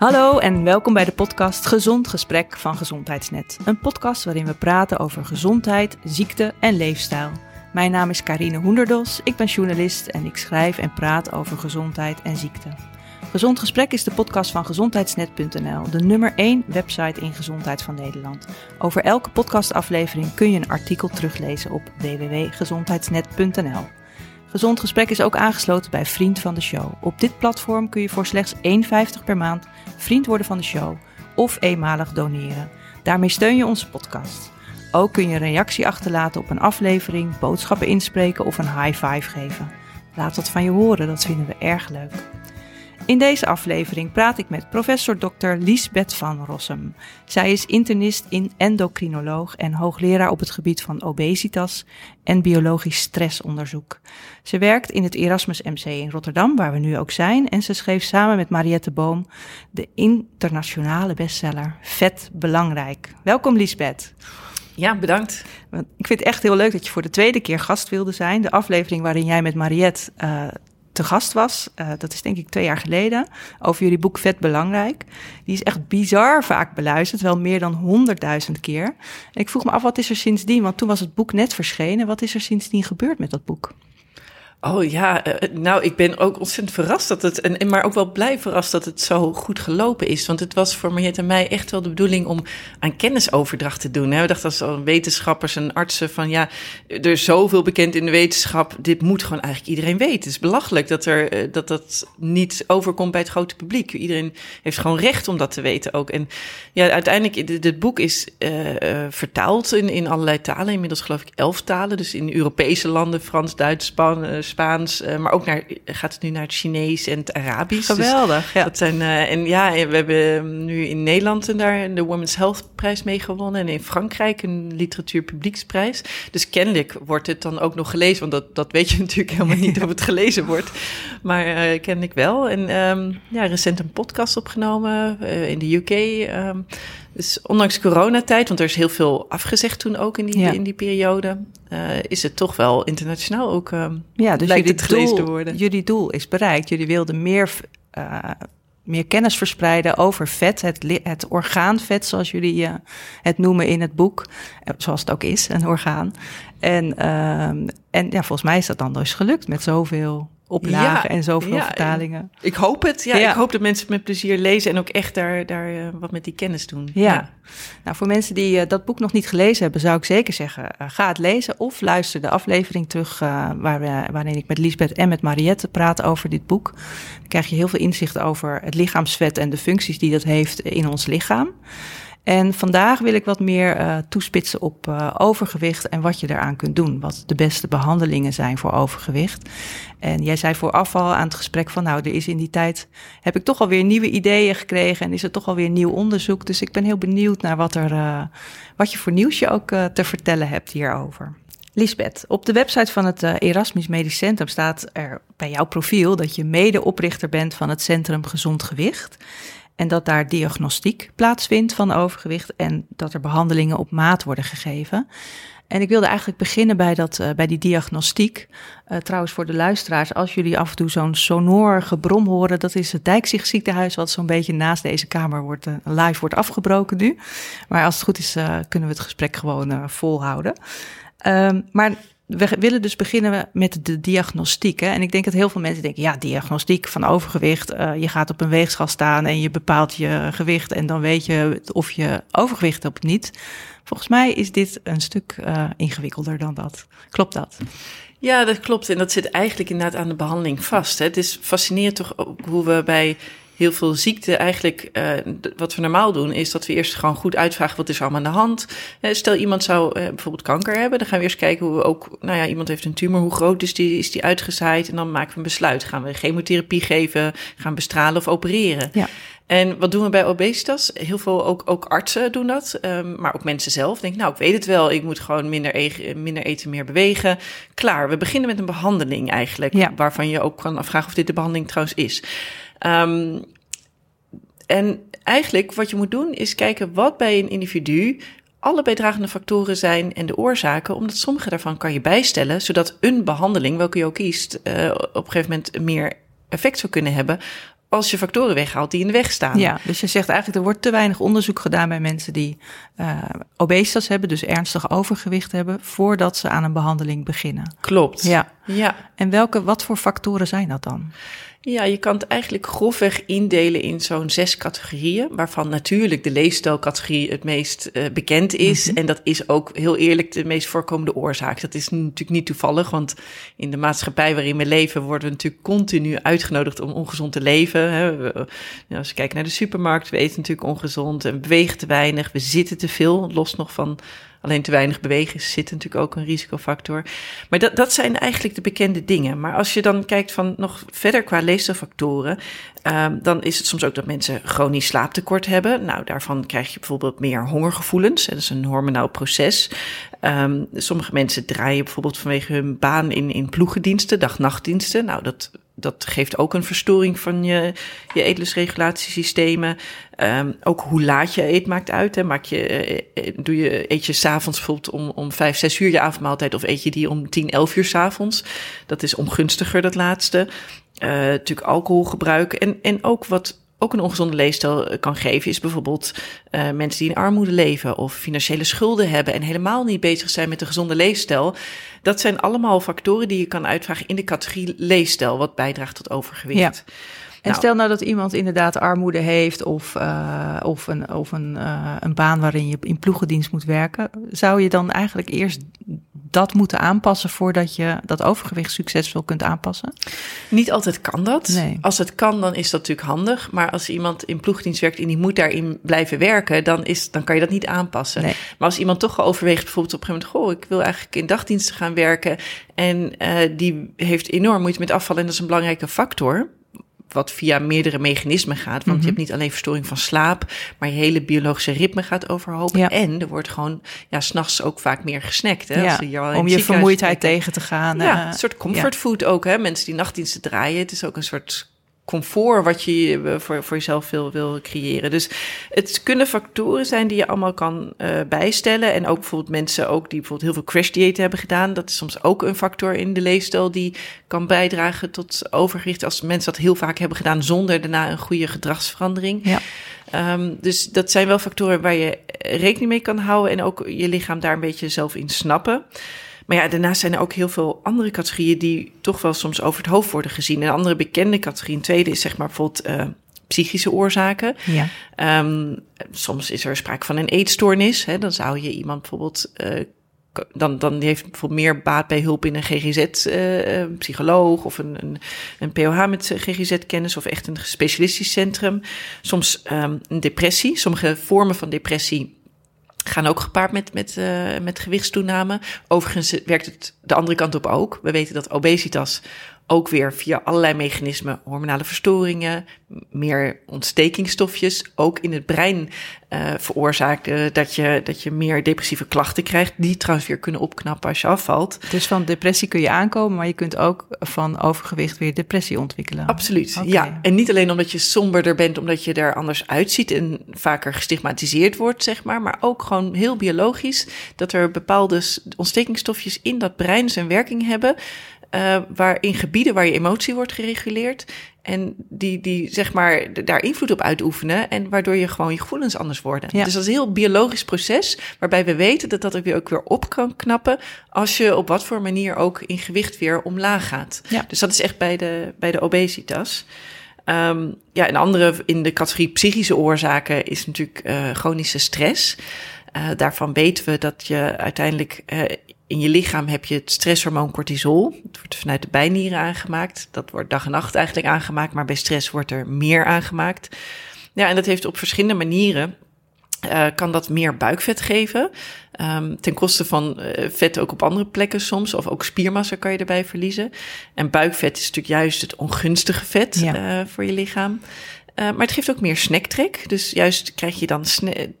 Hallo en welkom bij de podcast Gezond Gesprek van Gezondheidsnet. Een podcast waarin we praten over gezondheid, ziekte en leefstijl. Mijn naam is Karine Hoenderdos, ik ben journalist en ik schrijf en praat over gezondheid en ziekte. Gezond Gesprek is de podcast van gezondheidsnet.nl, de nummer 1 website in gezondheid van Nederland. Over elke podcastaflevering kun je een artikel teruglezen op www.gezondheidsnet.nl. Gezond Gesprek is ook aangesloten bij Vriend van de Show. Op dit platform kun je voor slechts 1,50 per maand vriend worden van de show of eenmalig doneren. Daarmee steun je onze podcast. Ook kun je een reactie achterlaten op een aflevering, boodschappen inspreken of een high five geven. Laat wat van je horen, dat vinden we erg leuk. In deze aflevering praat ik met professor Dr. Liesbeth van Rossum. Zij is internist in endocrinoloog en hoogleraar op het gebied van obesitas en biologisch stressonderzoek. Ze werkt in het Erasmus MC in Rotterdam, waar we nu ook zijn, en ze schreef samen met Mariette Boom de internationale bestseller Vet Belangrijk. Welkom Liesbeth. Ja, bedankt. Ik vind het echt heel leuk dat je voor de tweede keer gast wilde zijn. De aflevering waarin jij met Mariette uh, gast was. Uh, dat is denk ik twee jaar geleden. Over jullie boek Vet Belangrijk. Die is echt bizar vaak beluisterd. Wel meer dan honderdduizend keer. En ik vroeg me af, wat is er sindsdien? Want toen was het boek net verschenen. Wat is er sindsdien gebeurd met dat boek? Oh ja, uh, nou, ik ben ook ontzettend verrast dat het, en, maar ook wel blij verrast dat het zo goed gelopen is. Want het was voor Mariette en mij echt wel de bedoeling om aan kennisoverdracht te doen. We dachten als wetenschappers en artsen van ja, er is zoveel bekend in de wetenschap. Dit moet gewoon eigenlijk iedereen weten. Het is belachelijk dat er, uh, dat, dat niet overkomt bij het grote publiek. Iedereen heeft gewoon recht om dat te weten ook. En ja, uiteindelijk, dit, boek is vertaald in, in allerlei talen. Inmiddels geloof ik elf talen. Dus in Europese landen, Frans, Duits, Spaans Spaans, uh, maar ook naar, gaat het nu naar het Chinees en het Arabisch. Dus Geweldig, dus ja. Dat zijn, uh, en ja, we hebben nu in Nederland daar de Women's Health prijs mee gewonnen. En in Frankrijk een literatuur publieksprijs. Dus kennelijk wordt het dan ook nog gelezen. Want dat, dat weet je natuurlijk helemaal niet of het gelezen wordt. Maar uh, kennelijk wel. En um, ja, recent een podcast opgenomen in de UK. Um, dus ondanks coronatijd, want er is heel veel afgezegd toen ook in die, ja. in die periode, uh, is het toch wel internationaal ook uh, ja, dus lijkt het gelezen doel, te worden. Jullie doel is bereikt. Jullie wilden meer, uh, meer kennis verspreiden over vet, het, het orgaanvet zoals jullie het noemen in het boek, zoals het ook is, een orgaan. En, en ja, volgens mij is dat dan dus gelukt met zoveel oplagen ja, en zoveel ja, vertalingen. Ik hoop het. Ja, ja, ik hoop dat mensen het met plezier lezen en ook echt daar, daar uh, wat met die kennis doen. Ja. Nou, voor mensen die uh, dat boek nog niet gelezen hebben, zou ik zeker zeggen: uh, ga het lezen of luister de aflevering terug waar we, waarin ik met Lisbeth en met Mariette praat over dit boek. Dan krijg je heel veel inzicht over het lichaamsvet en de functies die dat heeft in ons lichaam. En vandaag wil ik wat meer uh, toespitsen op uh, overgewicht en wat je eraan kunt doen. Wat de beste behandelingen zijn voor overgewicht. En jij zei vooraf al aan het gesprek van, nou, er is in die tijd, heb ik toch alweer nieuwe ideeën gekregen en is er toch alweer nieuw onderzoek. Dus ik ben heel benieuwd naar wat, er, uh, wat je voor nieuws je ook te vertellen hebt hierover. Lisbeth, op de website van het Erasmus Medisch Centrum staat er bij jouw profiel dat je medeoprichter bent van het Centrum Gezond Gewicht. En dat daar diagnostiek plaatsvindt van overgewicht en dat er behandelingen op maat worden gegeven. En ik wilde eigenlijk beginnen bij, dat, uh, bij die diagnostiek. Uh, trouwens, voor de luisteraars, als jullie af en toe zo'n sonor gebrom horen, dat is het Dijkzichtziekenhuis, wat zo'n beetje naast deze kamer wordt, uh, live wordt afgebroken nu. Maar als het goed is, kunnen we het gesprek gewoon volhouden. Um, maar we willen dus beginnen met de diagnostiek. Hè? En ik denk dat heel veel mensen denken: ja, diagnostiek van overgewicht. Uh, je gaat op een weegschaal staan en je bepaalt je gewicht. En dan weet je of je overgewicht hebt of niet. Volgens mij is dit een stuk uh, ingewikkelder dan dat. Klopt dat? Ja, dat klopt. En dat zit eigenlijk inderdaad aan de behandeling vast. Hè. Het is fascinerend toch ook hoe we bij heel veel ziekte eigenlijk, uh, wat we normaal doen, is dat we eerst gewoon goed uitvragen wat is er allemaal aan de hand. Uh, stel iemand zou uh, bijvoorbeeld kanker hebben, dan gaan we eerst kijken hoe we ook, nou ja, iemand heeft een tumor, hoe groot is die, is die uitgezaaid? En dan maken we een besluit. Gaan we chemotherapie geven, gaan bestralen of opereren? Ja. En wat doen we bij obesitas? Heel veel ook, ook artsen doen dat, um, maar ook mensen zelf. Denk, nou, ik weet het wel, ik moet gewoon minder, e minder eten, meer bewegen. Klaar, we beginnen met een behandeling eigenlijk, ja. waarvan je ook kan afvragen of dit de behandeling trouwens is. Um, en eigenlijk wat je moet doen is kijken wat bij een individu alle bijdragende factoren zijn en de oorzaken, omdat sommige daarvan kan je bijstellen, zodat een behandeling, welke je ook kiest, uh, op een gegeven moment meer effect zou kunnen hebben als je factoren weghaalt die in de weg staan. Ja, dus je zegt eigenlijk er wordt te weinig onderzoek gedaan bij mensen die uh, obesitas hebben, dus ernstig overgewicht hebben, voordat ze aan een behandeling beginnen. Klopt. Ja. ja. En welke, wat voor factoren zijn dat dan? Ja, je kan het eigenlijk grofweg indelen in zo'n zes categorieën, waarvan natuurlijk de leefstijlcategorie het meest uh, bekend is. Mm -hmm. En dat is ook heel eerlijk de meest voorkomende oorzaak. Dat is natuurlijk niet toevallig, want in de maatschappij waarin we leven worden we natuurlijk continu uitgenodigd om ongezond te leven. Hè. We, als we kijken naar de supermarkt, we eten natuurlijk ongezond en we bewegen te weinig, we zitten te veel, los nog van Alleen te weinig bewegen zit natuurlijk ook een risicofactor. Maar dat, dat zijn eigenlijk de bekende dingen. Maar als je dan kijkt van nog verder qua leefstijlfactoren, um, dan is het soms ook dat mensen chronisch slaaptekort hebben. Nou, daarvan krijg je bijvoorbeeld meer hongergevoelens. Dat is een hormonaal proces. Um, sommige mensen draaien bijvoorbeeld vanwege hun baan in, in ploegendiensten, dag-nachtdiensten. Nou, dat dat geeft ook een verstoring van je, je eetlusregulatiesystemen. Um, ook hoe laat je eet maakt uit. Hè. Maak je, uh, doe je, eet je s'avonds bijvoorbeeld om, om vijf, zes uur je avondmaaltijd... of eet je die om tien, elf uur s'avonds. Dat is ongunstiger, dat laatste. Uh, natuurlijk alcoholgebruik en, en ook wat ook een ongezonde leefstijl kan geven, is bijvoorbeeld uh, mensen die in armoede leven of financiële schulden hebben en helemaal niet bezig zijn met een gezonde leefstijl. Dat zijn allemaal factoren die je kan uitvragen in de categorie leefstijl, wat bijdraagt tot overgewicht. En nou, stel nou dat iemand inderdaad armoede heeft of, uh, of, een, of een, uh, een baan waarin je in ploegendienst moet werken, zou je dan eigenlijk eerst dat moeten aanpassen voordat je dat overgewicht succesvol kunt aanpassen? Niet altijd kan dat. Nee. Als het kan, dan is dat natuurlijk handig. Maar als iemand in ploegdienst werkt en die moet daarin blijven werken, dan, is, dan kan je dat niet aanpassen. Nee. Maar als iemand toch overweegt, bijvoorbeeld op een gegeven moment, goh, ik wil eigenlijk in dagdiensten gaan werken en uh, die heeft enorm moeite met afvallen en dat is een belangrijke factor wat via meerdere mechanismen gaat. Want mm -hmm. je hebt niet alleen verstoring van slaap, maar je hele biologische ritme gaat overhoop. Ja. En er wordt gewoon, ja, s'nachts ook vaak meer gesnackt. Hè? Ja, je om je vermoeidheid tegen te gaan. Ja, eh, een soort comfortfood ook. Hè? Mensen die nachtdiensten draaien. Het is ook een soort comfort wat je eh, voor, voor jezelf wil, wil creëren. Dus het kunnen factoren zijn die je allemaal kan uh, bijstellen. En ook bijvoorbeeld mensen ook die bijvoorbeeld heel veel crash diëten hebben gedaan. Dat is soms ook een factor in de leefstijl die kan bijdragen tot overgewicht. Als mensen dat heel vaak hebben gedaan zonder daarna een goede gedragsverandering. Ja. Um, dus dat zijn wel factoren waar je rekening mee kan houden en ook je lichaam daar een beetje zelf in snappen. Maar ja, daarnaast zijn er ook heel veel andere categorieën die toch wel soms over het hoofd worden gezien. Een andere bekende categorie, een tweede is zeg maar bijvoorbeeld uh, psychische oorzaken. Ja. Um, soms is er sprake van een eetstoornis. Hè, dan zou je iemand bijvoorbeeld uh, dan, dan heeft bijvoorbeeld meer baat bij hulp in een GGZ-psycholoog uh, of een, een, een POH met GGZ-kennis of echt een specialistisch centrum. Soms um, een depressie. Sommige vormen van depressie gaan ook gepaard met, met, uh, met gewichtstoename. Overigens werkt het de andere kant op ook. We weten dat obesitas ook weer via allerlei mechanismen, hormonale verstoringen, meer ontstekingsstofjes, ook in het brein uh, veroorzaakt uh, dat, je, dat je meer depressieve klachten krijgt, die trouwens weer kunnen opknappen als je afvalt. Dus van depressie kun je aankomen, maar je kunt ook van overgewicht weer depressie ontwikkelen. Absoluut, okay. ja. En niet alleen omdat je somberder bent, omdat je er anders uitziet en vaker gestigmatiseerd wordt, zeg maar, maar ook gewoon heel biologisch, dat er bepaalde ontstekingsstofjes in dat brein zijn werking hebben, uh, waar in gebieden waar je emotie wordt gereguleerd. En die, die zeg maar daar invloed op uitoefenen. En waardoor je gewoon je gevoelens anders worden. Ja. Dus dat is een heel biologisch proces. Waarbij we weten dat dat ook weer, ook weer op kan knappen. Als je op wat voor manier ook in gewicht weer omlaag gaat. Ja. Dus dat is echt bij de, bij de obesitas. Um, ja, een andere in de categorie psychische oorzaken is natuurlijk uh, chronische stress. Uh, daarvan weten we dat je uiteindelijk uh, in je lichaam heb je het stresshormoon cortisol. Het wordt vanuit de bijnieren aangemaakt. Dat wordt dag en nacht eigenlijk aangemaakt, maar bij stress wordt er meer aangemaakt. Ja, en dat heeft op verschillende manieren. Uh, kan dat meer buikvet geven. Um, ten koste van uh, vet ook op andere plekken soms. Of ook spiermassa kan je erbij verliezen. En buikvet is natuurlijk juist het ongunstige vet ja. uh, voor je lichaam. Uh, maar het geeft ook meer snacktrek. Dus juist krijg je dan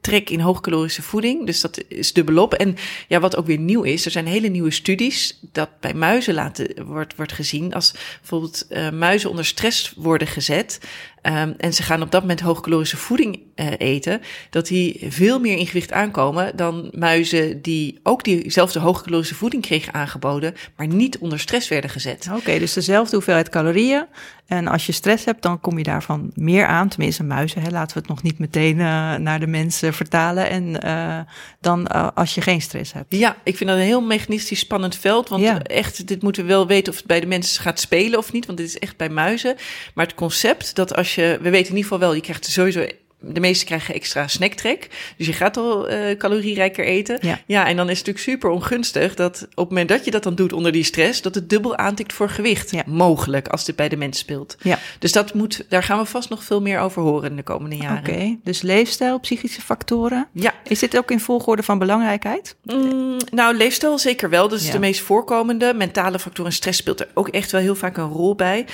trek in hoogcalorische voeding. Dus dat is dubbelop. En ja, wat ook weer nieuw is, er zijn hele nieuwe studies dat bij muizen laten, wordt, wordt gezien. Als bijvoorbeeld uh, muizen onder stress worden gezet, Um, en ze gaan op dat moment hoogcalorische voeding uh, eten, dat die veel meer in gewicht aankomen dan muizen die ook diezelfde hoogcalorische voeding kregen aangeboden, maar niet onder stress werden gezet. Oké, okay, dus dezelfde hoeveelheid calorieën. En als je stress hebt, dan kom je daarvan meer aan. Tenminste, muizen, hè, laten we het nog niet meteen uh, naar de mensen vertalen. En uh, dan als je geen stress hebt. Ja, ik vind dat een heel mechanistisch spannend veld. Want ja. echt, dit moeten we wel weten of het bij de mensen gaat spelen of niet. Want dit is echt bij muizen. Maar het concept dat als je, we weten in ieder geval wel, je krijgt sowieso de meeste krijgen extra snacktrek. Dus je gaat al uh, calorierijker eten. Ja. ja, en dan is het natuurlijk super ongunstig dat op het moment dat je dat dan doet onder die stress, dat het dubbel aantikt voor gewicht. Ja. Mogelijk, als dit bij de mens speelt. Ja. Dus dat moet, daar gaan we vast nog veel meer over horen in de komende jaren. Oké, dus leefstijl, psychische factoren. Ja. Is dit ook in volgorde van belangrijkheid? Mm, nou, leefstijl zeker wel. Dat is ja. de meest voorkomende. Mentale factoren en stress speelt er ook echt wel heel vaak een rol bij.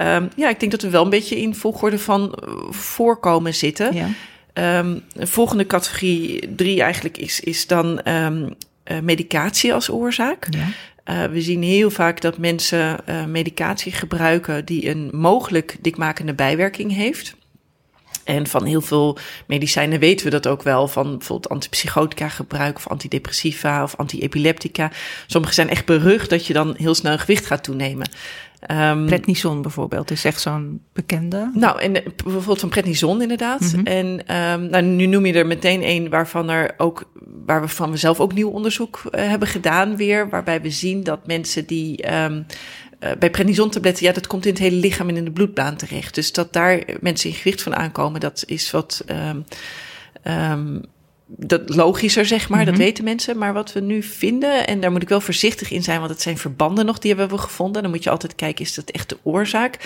Um, ja, ik denk dat we wel een beetje in volgorde van uh, voorkomen zitten. Ja. Um, volgende categorie drie eigenlijk is, is dan um, uh, medicatie als oorzaak. Ja. Uh, we zien heel vaak dat mensen uh, medicatie gebruiken die een mogelijk dikmakende bijwerking heeft. En van heel veel medicijnen weten we dat ook wel. Van bijvoorbeeld antipsychotica gebruik of antidepressiva of antiepileptica. Sommige zijn echt berucht dat je dan heel snel gewicht gaat toenemen. Um, prednison bijvoorbeeld is echt zo'n bekende. Nou, en eh, bijvoorbeeld van prednison inderdaad. Mm -hmm. En um, nou, nu noem je er meteen een waarvan er ook, waar we van zelf ook nieuw onderzoek uh, hebben gedaan weer, waarbij we zien dat mensen die um, uh, bij prednisontabletten, ja, dat komt in het hele lichaam en in de bloedbaan terecht. Dus dat daar mensen in gewicht van aankomen, dat is wat um, dat logischer, zeg maar. Dat mhm. weten mensen. Maar wat we nu vinden, en daar moet ik wel voorzichtig in zijn, want het zijn verbanden nog, die hebben we gevonden. Dan moet je altijd kijken, is dat echt de oorzaak?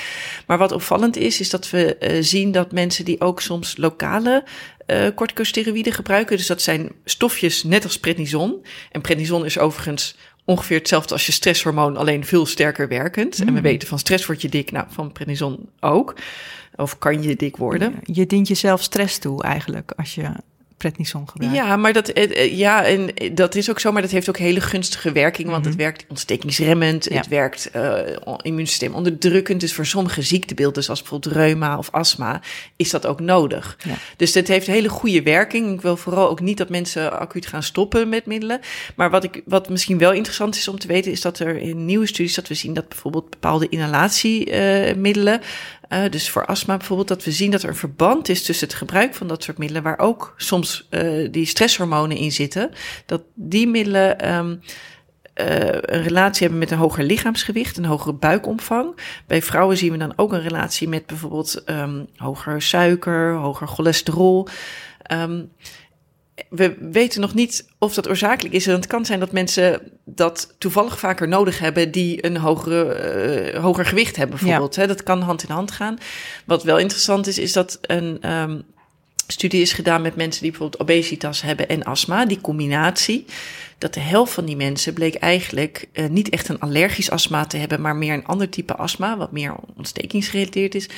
Maar wat opvallend is, is dat we uh, zien dat mensen die ook soms lokale uh, corticosteroïden gebruiken, dus dat zijn stofjes net als prednison. En prednison is overigens ongeveer hetzelfde als je stresshormoon, alleen veel sterker werkend. En we mm. weten van stress word je dik, nou van prednison ook. Of kan je dik worden? Je dient jezelf stress toe eigenlijk als je prednison gebruiken. Ja, maar dat, eh, eh, ja, en dat is ook zo, maar dat heeft ook hele gunstige werking, want het mhm. werkt ontstekingsremmend, het werkt uh, immuunsysteem onderdrukkend. Dus voor sommige ziektebeelden, zoals bijvoorbeeld reuma of astma, is dat ook nodig. Ja. Dus het heeft hele goede werking. Ik wil vooral ook niet dat mensen acuut gaan stoppen met middelen. Maar wat, ik, wat misschien wel interessant is om te weten, is dat er in nieuwe studies dat we zien dat bijvoorbeeld bepaalde inhalatiemiddelen uh, dus voor astma bijvoorbeeld, dat we zien dat er een verband is tussen het gebruik van dat soort middelen, waar ook soms uh, die stresshormonen in zitten, dat die middelen um, uh, een relatie hebben met een hoger lichaamsgewicht, een hogere buikomvang. Bij vrouwen zien we dan ook een relatie met bijvoorbeeld um, hoger suiker, hoger cholesterol. Um, we weten nog niet of dat oorzakelijk is. En het kan zijn dat mensen dat toevallig vaker nodig hebben die een hogere, uh, hoger gewicht hebben, bijvoorbeeld. Ja. Dat kan hand in hand gaan. Wat wel interessant is, is dat een um, studie is gedaan met mensen die bijvoorbeeld obesitas hebben en astma. Die combinatie. Dat de helft van die mensen bleek eigenlijk uh, niet echt een allergisch astma te hebben, maar meer een ander type astma, wat meer ontstekingsgerelateerd is.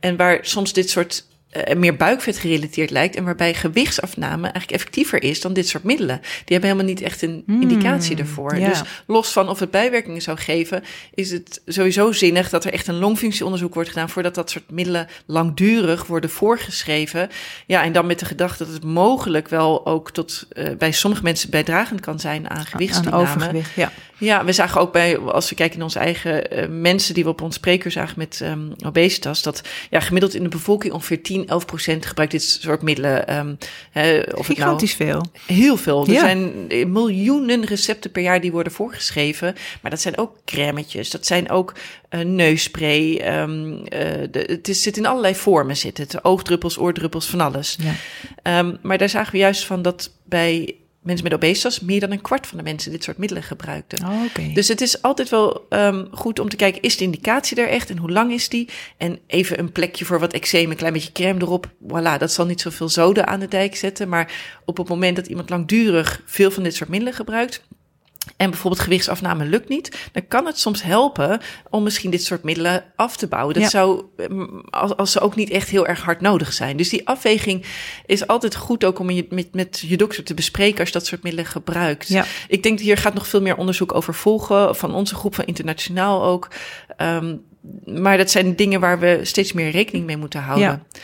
En waar soms dit soort uh, meer buikvet gerelateerd lijkt en waarbij gewichtsafname eigenlijk effectiever is dan dit soort middelen. Die hebben helemaal niet echt een hmm, indicatie ervoor. Ja. Dus los van of het bijwerkingen zou geven, is het sowieso zinnig dat er echt een longfunctieonderzoek wordt gedaan voordat dat soort middelen langdurig worden voorgeschreven. Ja, en dan met de gedachte dat het mogelijk wel ook tot uh, bij sommige mensen bijdragend kan zijn aan gewichtstoename. Aan overgewicht, ja. Ja, we zagen ook bij, als we kijken in onze eigen uh, mensen die we op ons spreker zagen met um, obesitas, dat ja, gemiddeld in de bevolking ongeveer 10, 11 procent gebruikt dit soort middelen. Um, he, of Gigantisch nou, veel. Heel veel. Er ja. zijn miljoenen recepten per jaar die worden voorgeschreven. Maar dat zijn ook crèmetjes, dat zijn ook uh, neusspray. Um, uh, de, het is, zit in allerlei vormen, zit het. Oogdruppels, oordruppels, van alles. Ja. Um, maar daar zagen we juist van dat bij mensen met obesitas meer dan een kwart van de mensen dit soort middelen gebruikten. Oh, okay. Dus het is altijd wel um, goed om te kijken, is de indicatie er echt en hoe lang is die? En even een plekje voor wat eczeem, een klein beetje crème erop. Voilà, dat zal niet zoveel zoden aan de dijk zetten. Maar op het moment dat iemand langdurig veel van dit soort middelen gebruikt, en bijvoorbeeld gewichtsafname lukt niet, dan kan het soms helpen om misschien dit soort middelen af te bouwen. Dat ja. zou, mm, als, als ze ook niet echt heel erg hard nodig zijn. Dus die afweging is altijd goed ook om je, met, met je dokter te bespreken als je dat soort middelen gebruikt. Ja. Ik denk hier gaat nog veel meer onderzoek over volgen, van onze groep van internationaal ook. Um, maar dat zijn dingen waar we steeds meer rekening mee moeten houden. Ja.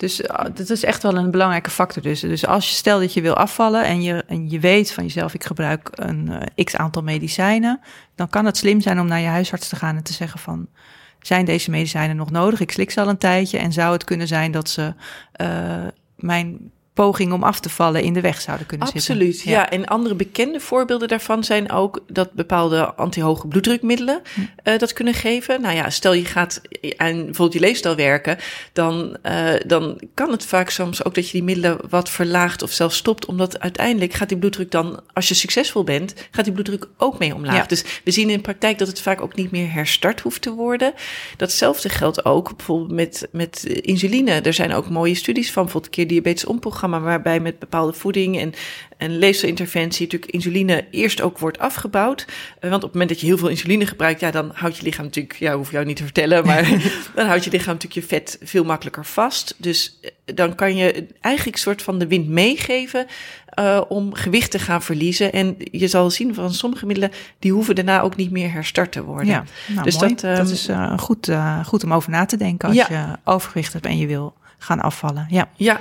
Dus uh, dat is echt wel een belangrijke factor. Dus, dus als je stel dat je wil afvallen en je, je weet van jezelf, ik gebruik een uh, x aantal medicijnen, dan kan het slim zijn om naar je huisarts te gaan en te zeggen van, zijn deze medicijnen nog nodig? Ik slik ze al een tijdje en zou het kunnen zijn dat ze uh, mijn poging om af te vallen in de weg zouden kunnen Absoluut, zitten. Absoluut, ja. En andere bekende voorbeelden daarvan zijn ook dat bepaalde anti-hoge bloeddrukmiddelen hm. uh, dat kunnen geven. Nou ja, stel je gaat aan bijvoorbeeld je leefstijl werken, dan, uh, dan kan het vaak soms ook dat je die middelen wat verlaagt of zelfs stopt, omdat uiteindelijk gaat die bloeddruk dan, als je succesvol bent, gaat die bloeddruk ook mee omlaag. Ja. Dus we zien in de praktijk dat het vaak ook niet meer herstart hoeft te worden. Datzelfde geldt ook bijvoorbeeld met, met insuline. Er zijn ook mooie studies van, bijvoorbeeld een keer diabetes omprogramma waarbij met bepaalde voeding en, en leefstelinterventie natuurlijk insuline eerst ook wordt afgebouwd. Uh, want op het moment dat je heel veel insuline gebruikt, ja, dan houdt je lichaam natuurlijk, ja, hoef je jou niet te vertellen, maar dan houdt je lichaam natuurlijk je vet veel makkelijker vast. Dus dan kan je eigenlijk een soort van de wind meegeven uh, om gewicht te gaan verliezen. En je zal zien van sommige middelen, die hoeven daarna ook niet meer herstart te worden. Ja, nou, dus mooi. Dat, um, dat is uh, goed, uh, goed om over na te denken als ja. je overgewicht hebt en je wil gaan afvallen. Ja, ja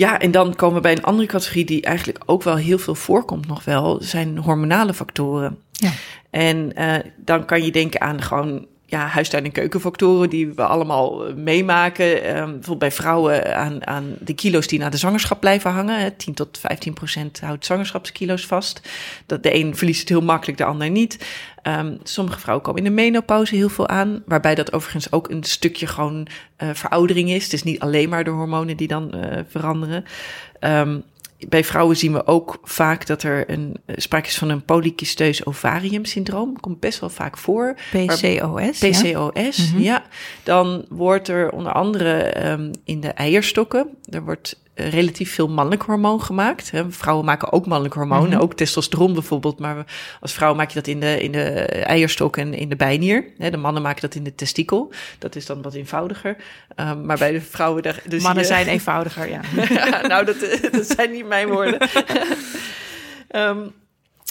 ja, en dan komen we bij een andere categorie die eigenlijk ook wel heel veel voorkomt nog wel, zijn hormonale factoren. Ja. En uh, dan kan je denken aan gewoon ja, huistuin- en keukenfactoren die we allemaal uh, meemaken. Um, bijvoorbeeld bij vrouwen aan, aan de kilo's die na de zwangerschap blijven hangen. Hè. 10 tot 15 procent houdt zwangerschapskilo's vast. Dat de een verliest het heel makkelijk, de ander niet. Um, sommige vrouwen komen in de menopauze heel veel aan. Waarbij dat overigens ook een stukje gewoon uh, veroudering is. Het is niet alleen maar de hormonen die dan uh, veranderen. Um, bij vrouwen zien we ook vaak dat er een sprake is van een polycysteus ovarium syndroom. Komt best wel vaak voor. PCOS. PCOS, ja. -hmm. ja. Dan wordt er onder andere um, in de eierstokken, er wordt relatief veel mannelijk hormoon gemaakt. Vrouwen maken ook mannelijk hormoon, mm -hmm. ook testosteron bijvoorbeeld. Maar als vrouw maak je dat in de, in de eierstok en in de bijnier. De mannen maken dat in de testikel. Dat is dan wat eenvoudiger. Um, maar bij de vrouwen... Daar, dus mannen zijn eenvoudiger, ja. ja nou, dat, dat zijn niet mijn woorden. um,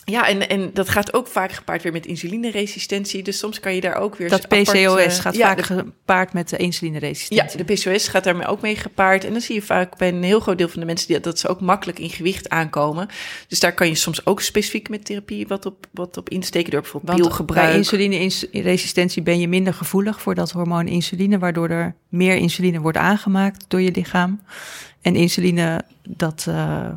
ja, en, en dat gaat ook vaak gepaard weer met insulineresistentie. Dus soms kan je daar ook weer... Dat PCOS apart, uh, gaat ja, vaak de, gepaard met de insulineresistentie. Ja, de PCOS gaat daarmee ook mee gepaard. En dan zie je vaak bij een heel groot deel van de mensen... Die, dat ze ook makkelijk in gewicht aankomen. Dus daar kan je soms ook specifiek met therapie wat op, wat op insteken... door bijvoorbeeld Want pielgebruik. bij insulineresistentie ben je minder gevoelig voor dat hormoon insuline... waardoor er meer insuline wordt aangemaakt door je lichaam. En insuline, dat... Uh,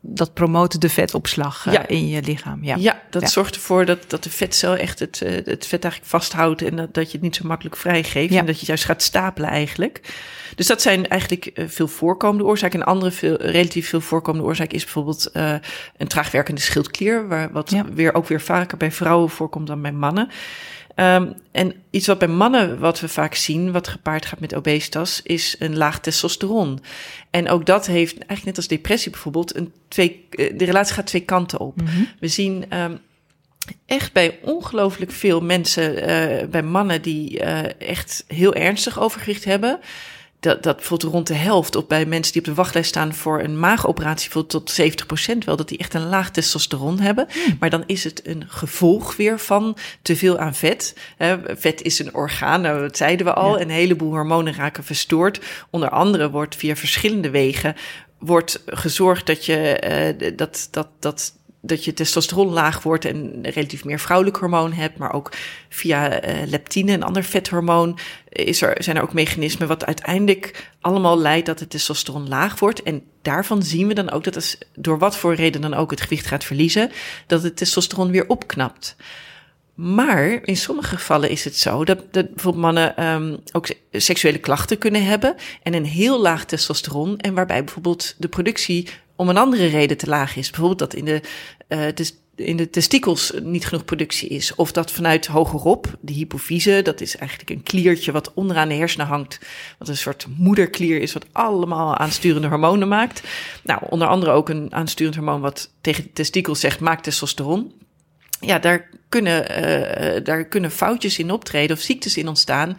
dat promoot de vetopslag uh, ja. in je lichaam. Ja, ja dat ja. zorgt ervoor dat, dat de vetcel echt het, uh, het vet eigenlijk vasthoudt en dat, dat je het niet zo makkelijk vrijgeeft. Ja. En dat je het juist gaat stapelen eigenlijk. Dus dat zijn eigenlijk uh, veel voorkomende oorzaken. Een andere veel, relatief veel voorkomende oorzaak is bijvoorbeeld een traagwerkende schildklier, waar, wat weer ook weer vaker bij vrouwen voorkomt dan bij mannen. Um, en iets wat bij mannen, wat we vaak zien, wat gepaard gaat met obesitas, is een laag testosteron. En ook dat heeft, eigenlijk net als depressie bijvoorbeeld, een twee, de relatie gaat twee kanten op. Mm-hmm. We zien um, echt bij ongelooflijk veel mensen, uh, bij mannen die uh, echt heel ernstig overgewicht hebben dat, dat bijvoorbeeld rond de helft, of bij mensen die op de wachtlijst staan voor een maagoperatie, bijvoorbeeld tot 70% wel, dat die echt een laag testosteron hebben. Hmm. Maar dan is het een gevolg weer van te veel aan vet. vet is een orgaan, nou, dat zeiden we al. Ja. Een heleboel hormonen raken verstoord. Onder andere wordt via verschillende wegen wordt gezorgd dat je uh, dat, dat, dat dat je testosteron laag wordt en relatief meer vrouwelijk hormoon hebt, maar ook via uh, leptine, een ander vethormoon, is er, zijn er ook mechanismen wat uiteindelijk allemaal leidt dat het testosteron laag wordt. En daarvan zien we dan ook dat als door wat voor reden dan ook het gewicht gaat verliezen, dat het testosteron weer opknapt. Maar in sommige gevallen is het zo dat, dat bijvoorbeeld mannen um, ook seksuele klachten kunnen hebben en een heel laag testosteron en waarbij bijvoorbeeld de productie om een andere reden te laag is. Bijvoorbeeld dat in de, uh, in de testikels niet genoeg productie is. Of dat vanuit hogerop, de hypofyse, dat is eigenlijk een kliertje wat onderaan de hersenen hangt. Wat een soort moederklier is, wat allemaal aansturende hormonen maakt. Nou, onder andere ook een aansturend hormoon wat tegen de testikels zegt, maakt testosteron. Ja, daar kunnen, uh, daar kunnen foutjes in optreden of ziektes in ontstaan,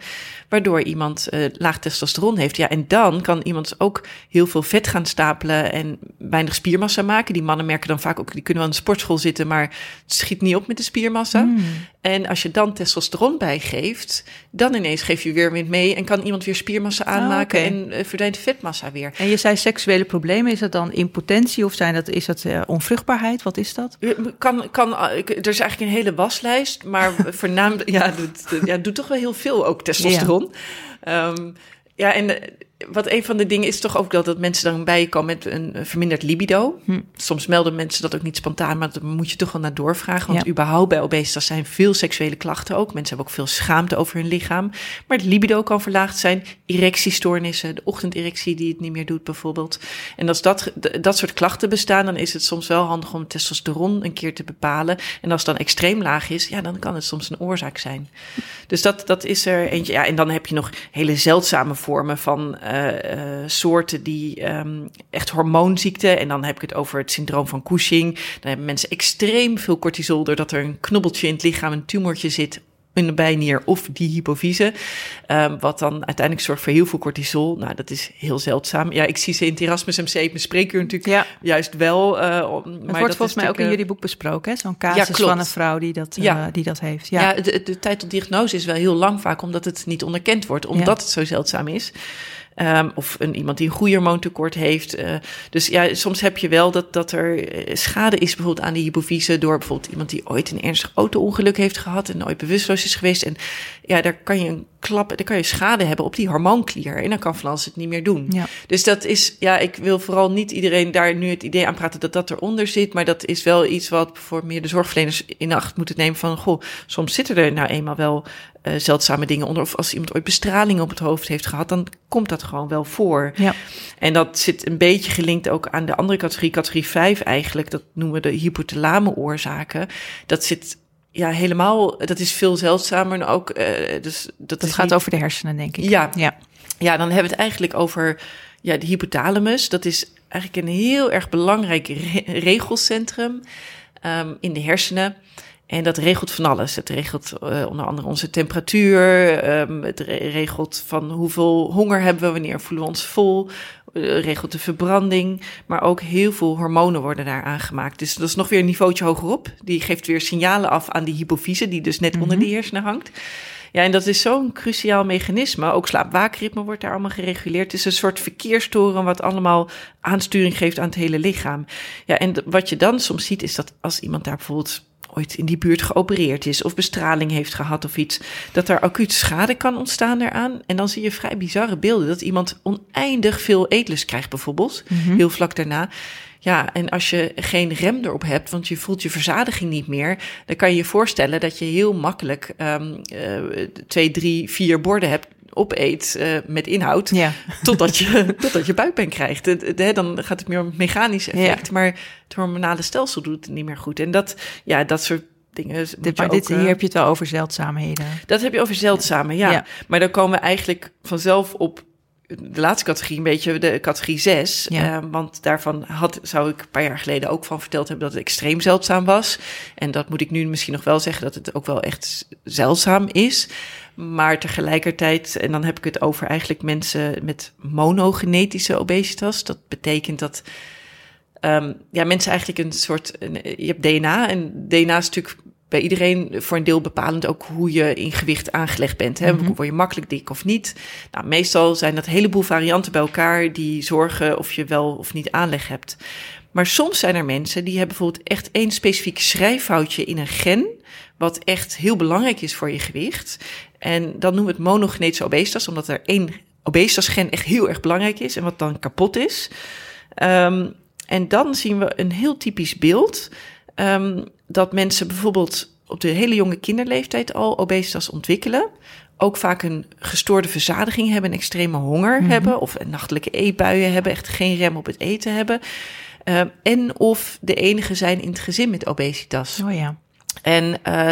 waardoor iemand uh, laag testosteron heeft. Ja, en dan kan iemand ook heel veel vet gaan stapelen en weinig spiermassa maken. Die mannen merken dan vaak ook, die kunnen wel in de sportschool zitten, maar het schiet niet op met de spiermassa. Mm. En als je dan testosteron bijgeeft, dan ineens geef je weer mee en kan iemand weer spiermassa ah, aanmaken oh, okay. en uh, verdwijnt vetmassa weer. En je zei seksuele problemen, is dat dan impotentie of zijn dat, is dat uh, onvruchtbaarheid? Wat is dat? Kan, kan, er is eigenlijk een hele waslijst, maar voornamelijk, ja, doet, ja, doet toch wel heel veel ook testosteron. Ja. Um, ja, en wat een van de dingen is toch ook dat, dat mensen dan bij je komen met een verminderd libido. Hm. Soms melden mensen dat ook niet spontaan, maar daar moet je toch wel naar doorvragen. Want überhaupt bij obesitas zijn veel seksuele klachten ook. Mensen hebben ook veel schaamte over hun lichaam. Maar het libido kan verlaagd zijn. Erectiestoornissen, de ochtenderectie die het niet meer doet bijvoorbeeld. En als dat, dat soort klachten bestaan, dan is het soms wel handig om testosteron een keer te bepalen. En als het dan extreem laag is, ja, dan kan het soms een oorzaak zijn. Dus dat, dat is er eentje. Ja, en dan heb je nog hele zeldzame vormen van... Uh, soorten die um, echt hormoonziekte. En dan heb ik het over het syndroom van Cushing. Dan hebben mensen extreem veel cortisol doordat er een knubbeltje in het lichaam, een tumortje zit in de bijnier of die hypofyse. Um, wat dan uiteindelijk zorgt voor heel veel cortisol. Nou, dat is heel zeldzaam. Ja, ik zie ze in het Erasmus MC, mijn spreekuur natuurlijk ja. juist wel. Uh, maar het wordt volgens mij ook in jullie boek besproken, Zo'n casus ja, van een vrouw die dat, uh, ja. die dat heeft. Ja, ja de, de, tijd tot diagnose is wel heel lang vaak, omdat het niet onderkend wordt. Omdat het zo zeldzaam is. Um, of een, iemand die een groeihormoontekort heeft. Uh, dus ja, soms heb je wel dat, dat er eh, schade is bijvoorbeeld aan die hypofyse... door bijvoorbeeld iemand die ooit een ernstig auto-ongeluk heeft gehad... en nooit bewusteloos is geweest. En ja, daar kan je een klap, daar kan je schade hebben op die hormoonklier. En dan kan van alles het niet meer doen. Ja. Dus dat is, ja, ik wil vooral niet iedereen daar nu het idee aan praten dat dat eronder zit. Maar dat is wel iets wat voor meer de zorgverleners in acht moeten nemen van, goh, soms zitten er nou eenmaal wel uh, zeldzame dingen onder. Of als iemand ooit bestraling op het hoofd heeft gehad, dan komt dat gewoon wel voor. Ja. En dat zit een beetje gelinkt ook aan de andere categorie, categorie 5 eigenlijk. Dat noemen we de hypothalame oorzaken. Dat zit ja, helemaal, dat is veel zeldzamer. En ook, uh, dus dat, dat gaat over de hersenen, denk ik. Ja. ja. Ja, dan hebben we het eigenlijk over ja, de hypothalamus. Dat is eigenlijk een heel erg belangrijk re regelcentrum um, in de hersenen. En dat regelt van alles. Het regelt uh, onder andere onze temperatuur. Um, het regelt van hoeveel honger hebben we, wanneer voelen we ons vol. Uh, regelt de verbranding. Maar ook heel veel hormonen worden daar aangemaakt. Dus dat is nog weer een niveautje hogerop. Die geeft weer signalen af aan die hypofyse, die dus net mm -hmm. onder de hersenen hangt. Ja, en dat is zo'n cruciaal mechanisme. Ook slaap-waakritme wordt daar allemaal gereguleerd. Het is een soort verkeerstoren wat allemaal aansturing geeft aan het hele lichaam. Ja, en wat je dan soms ziet is dat als iemand daar bijvoorbeeld ooit in die buurt geopereerd is of bestraling heeft gehad of iets, dat er acuut schade kan ontstaan daaraan. En dan zie je vrij bizarre beelden. Dat iemand oneindig veel eetlust krijgt bijvoorbeeld, mm -hmm. heel vlak daarna. Ja, en als je geen rem erop hebt, want je voelt je verzadiging niet meer, dan kan je je voorstellen dat je heel makkelijk um, uh, twee, drie, vier borden hebt opeet uh, met inhoud, ja. totdat, je, totdat je buikpijn krijgt. De, de, dan gaat het meer om mechanisch effect, ja. maar het hormonale stelsel doet het niet meer goed. En dat, ja, dat soort dingen. Dit, maar dit, hier heb je het wel over zeldzaamheden. Dat heb je over zeldzame, ja. ja. Maar dan komen we eigenlijk vanzelf op de laatste categorie, een beetje de categorie 6. Ja. Uh, want daarvan had, zou ik een paar jaar geleden ook van verteld hebben dat het extreem zeldzaam was. En dat moet ik nu misschien nog wel zeggen dat het ook wel echt zeldzaam is. Maar tegelijkertijd, en dan heb ik het over eigenlijk mensen met monogenetische obesitas. Dat betekent dat um, ja, mensen eigenlijk een soort. Je hebt DNA en DNA is natuurlijk bij iedereen voor een deel bepalend ook hoe je in gewicht aangelegd bent. Hè? Mm-hmm. Word je makkelijk dik of niet? Nou, meestal zijn dat een heleboel varianten bij elkaar die zorgen of je wel of niet aanleg hebt. Maar soms zijn er mensen die hebben bijvoorbeeld echt één specifiek schrijffoutje in een gen, wat echt heel belangrijk is voor je gewicht. En dan noemen we het monogenetische obesitas, omdat er één obesitas-gen echt heel erg belangrijk is en wat dan kapot is. Um, en dan zien we een heel typisch beeld. Um, dat mensen bijvoorbeeld op de hele jonge kinderleeftijd al obesitas ontwikkelen. Ook vaak een gestoorde verzadiging hebben, een extreme honger mm -hmm. hebben. Of een nachtelijke eetbuien hebben, echt geen rem op het eten hebben. Uh, en of de enige zijn in het gezin met obesitas. Oh ja. En uh,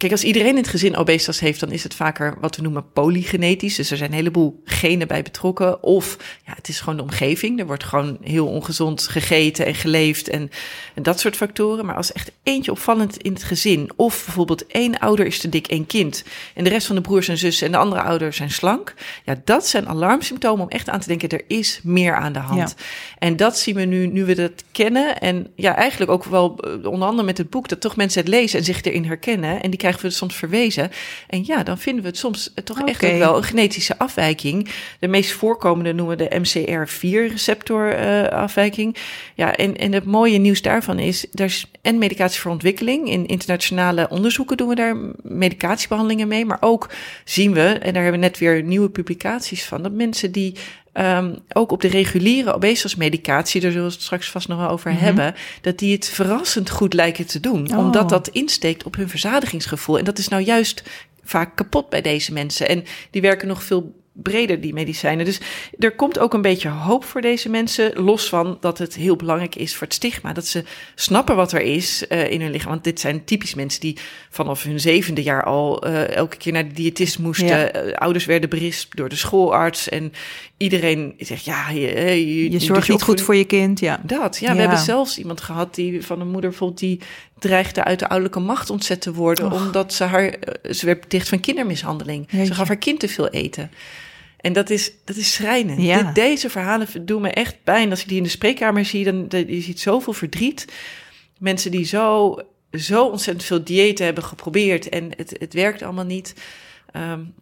Kijk, als iedereen in het gezin obesitas heeft, dan is het vaker wat we noemen polygenetisch. Dus er zijn een heleboel genen bij betrokken. Of ja, het is gewoon de omgeving. Er wordt gewoon heel ongezond gegeten en geleefd en, en dat soort factoren. Maar als echt eentje opvallend in het gezin, of bijvoorbeeld één ouder is te dik, één kind, en de rest van de broers en zussen en de andere ouders zijn slank. Ja, dat zijn alarmsymptomen om echt aan te denken, er is meer aan de hand. En dat zien we nu, nu we dat kennen. En ja, eigenlijk ook wel eh, onder andere met het boek, dat toch mensen het lezen en zich erin herkennen. En die krijgen we soms verwezen. En ja, dan vinden we het soms toch echt ook wel een genetische afwijking. De meest voorkomende noemen we de MCR4-receptor uh, afwijking. Ja, en, en het mooie nieuws daarvan is, er is en medicatie voor ontwikkeling. In internationale onderzoeken doen we daar medicatiebehandelingen mee. Maar ook zien we, en daar hebben we net weer nieuwe publicaties van, dat mensen die Um, ook op de reguliere obesitasmedicatie, daar zullen we het straks vast nog wel over mhm. hebben, dat die het verrassend goed lijken te doen. Oh. Omdat dat insteekt op hun verzadigingsgevoel. En dat is nou juist vaak kapot bij deze mensen. En die werken nog veel breder, die medicijnen. Dus er komt ook een beetje hoop voor deze mensen. Los van dat het heel belangrijk is voor het stigma. Dat ze snappen wat er is uh, in hun lichaam. Want dit zijn typisch mensen die vanaf hun zevende jaar al uh, elke keer naar de diëtist moesten. Ja. Uh, ouders werden berispt door de schoolarts. En iedereen zegt, ja, je, je, je zorgt niet goed voor je kind. Ja, dat. Ja, ja, we hebben zelfs iemand gehad die van een moeder bijvoorbeeld die dreigde uit de ouderlijke macht ontzet te worden. Omdat ze haar, ze werd dicht van kindermishandeling. Ze gaf haar kind te veel eten. En dat is, dat is schrijnend. Ja. deze verhalen doen me echt pijn. Als ik die in de spreekkamer zie, dan je ziet zoveel verdriet. Mensen die zo, zo ontzettend veel diëten hebben geprobeerd en het, het werkt allemaal niet. Um,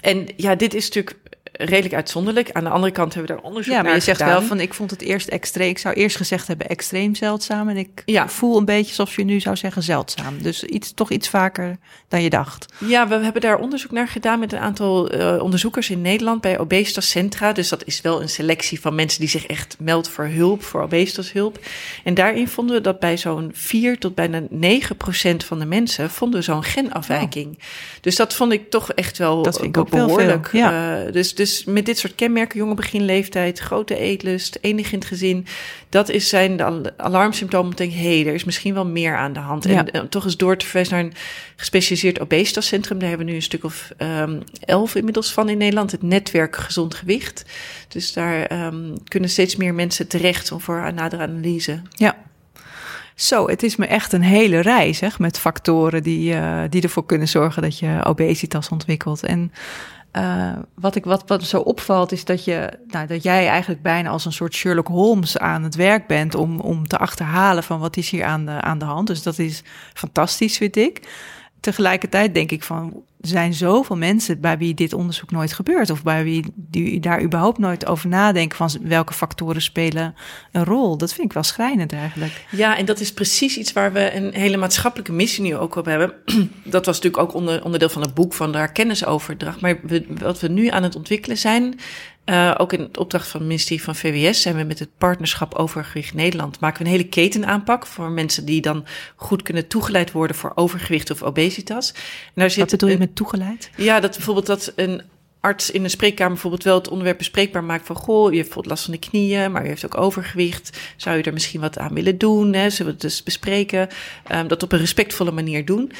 en ja, dit is natuurlijk redelijk uitzonderlijk. Aan de andere kant hebben we daar onderzoek naar Ja, maar je zegt gedaan. wel van, ik vond het eerst extreem. Ik zou eerst gezegd hebben extreem zeldzaam. En ik ja. voel een beetje alsof je nu zou zeggen zeldzaam. Dus iets, toch iets vaker dan je dacht. Ja, we hebben daar onderzoek naar gedaan met een aantal uh, onderzoekers in Nederland bij Obesitas Centra. Dus dat is wel een selectie van mensen die zich echt meldt voor hulp, voor obesitashulp. En daarin vonden we dat bij zo'n 4 tot bijna 9 procent van de mensen vonden zo'n genafwijking. Oh. Dus dat vond ik toch echt wel dat vind ik ook behoorlijk. Ja. Uh, dus, dus met dit soort kenmerken, jonge beginleeftijd, grote eetlust, enig in het gezin, dat is zijn de alarmsymptomen. Ik denk, hé, hey, er is misschien wel meer aan de hand. Ja. En, en toch eens door te verwijzen naar een gespecialiseerd obesitascentrum. Daar hebben we nu een stuk of um, elf inmiddels van in Nederland. Het netwerk Gezond Gewicht. Dus daar um, kunnen steeds meer mensen terecht om voor nadere analyse. Ja. Zo, het is me echt een hele reis zeg, met factoren die, uh, die ervoor kunnen zorgen dat je obesitas ontwikkelt. En uh, wat, ik, wat, wat zo opvalt is dat, je, nou, dat jij eigenlijk bijna als een soort Sherlock Holmes aan het werk bent om, om te achterhalen van wat is hier aan de, aan de hand. Dus dat is fantastisch, vind ik tegelijkertijd denk ik van, zijn zoveel mensen bij wie dit onderzoek nooit gebeurt. Of bij wie die daar überhaupt nooit over nadenken van welke factoren spelen een rol. Dat vind ik wel schrijnend eigenlijk. Ja, en dat is precies iets waar we een hele maatschappelijke missie nu ook op hebben. Dat was natuurlijk ook onder, onderdeel van het boek van daar kennisoverdracht. Maar wat we nu aan het ontwikkelen zijn, uh, ook in het opdracht van het ministerie van VWS zijn we met het partnerschap Overgewicht Nederland maken we een hele ketenaanpak voor mensen die dan goed kunnen toegeleid worden voor overgewicht of obesitas. En daar zit Wat bedoel je met toegeleid? Ja, dat bijvoorbeeld dat een arts in een spreekkamer bijvoorbeeld wel het onderwerp bespreekbaar maakt van goh, je hebt bijvoorbeeld last van de knieën, maar je heeft ook overgewicht. Zou je er misschien wat aan willen doen? Hè? Zullen we het dus bespreken? Um, dat op een respectvolle manier doen.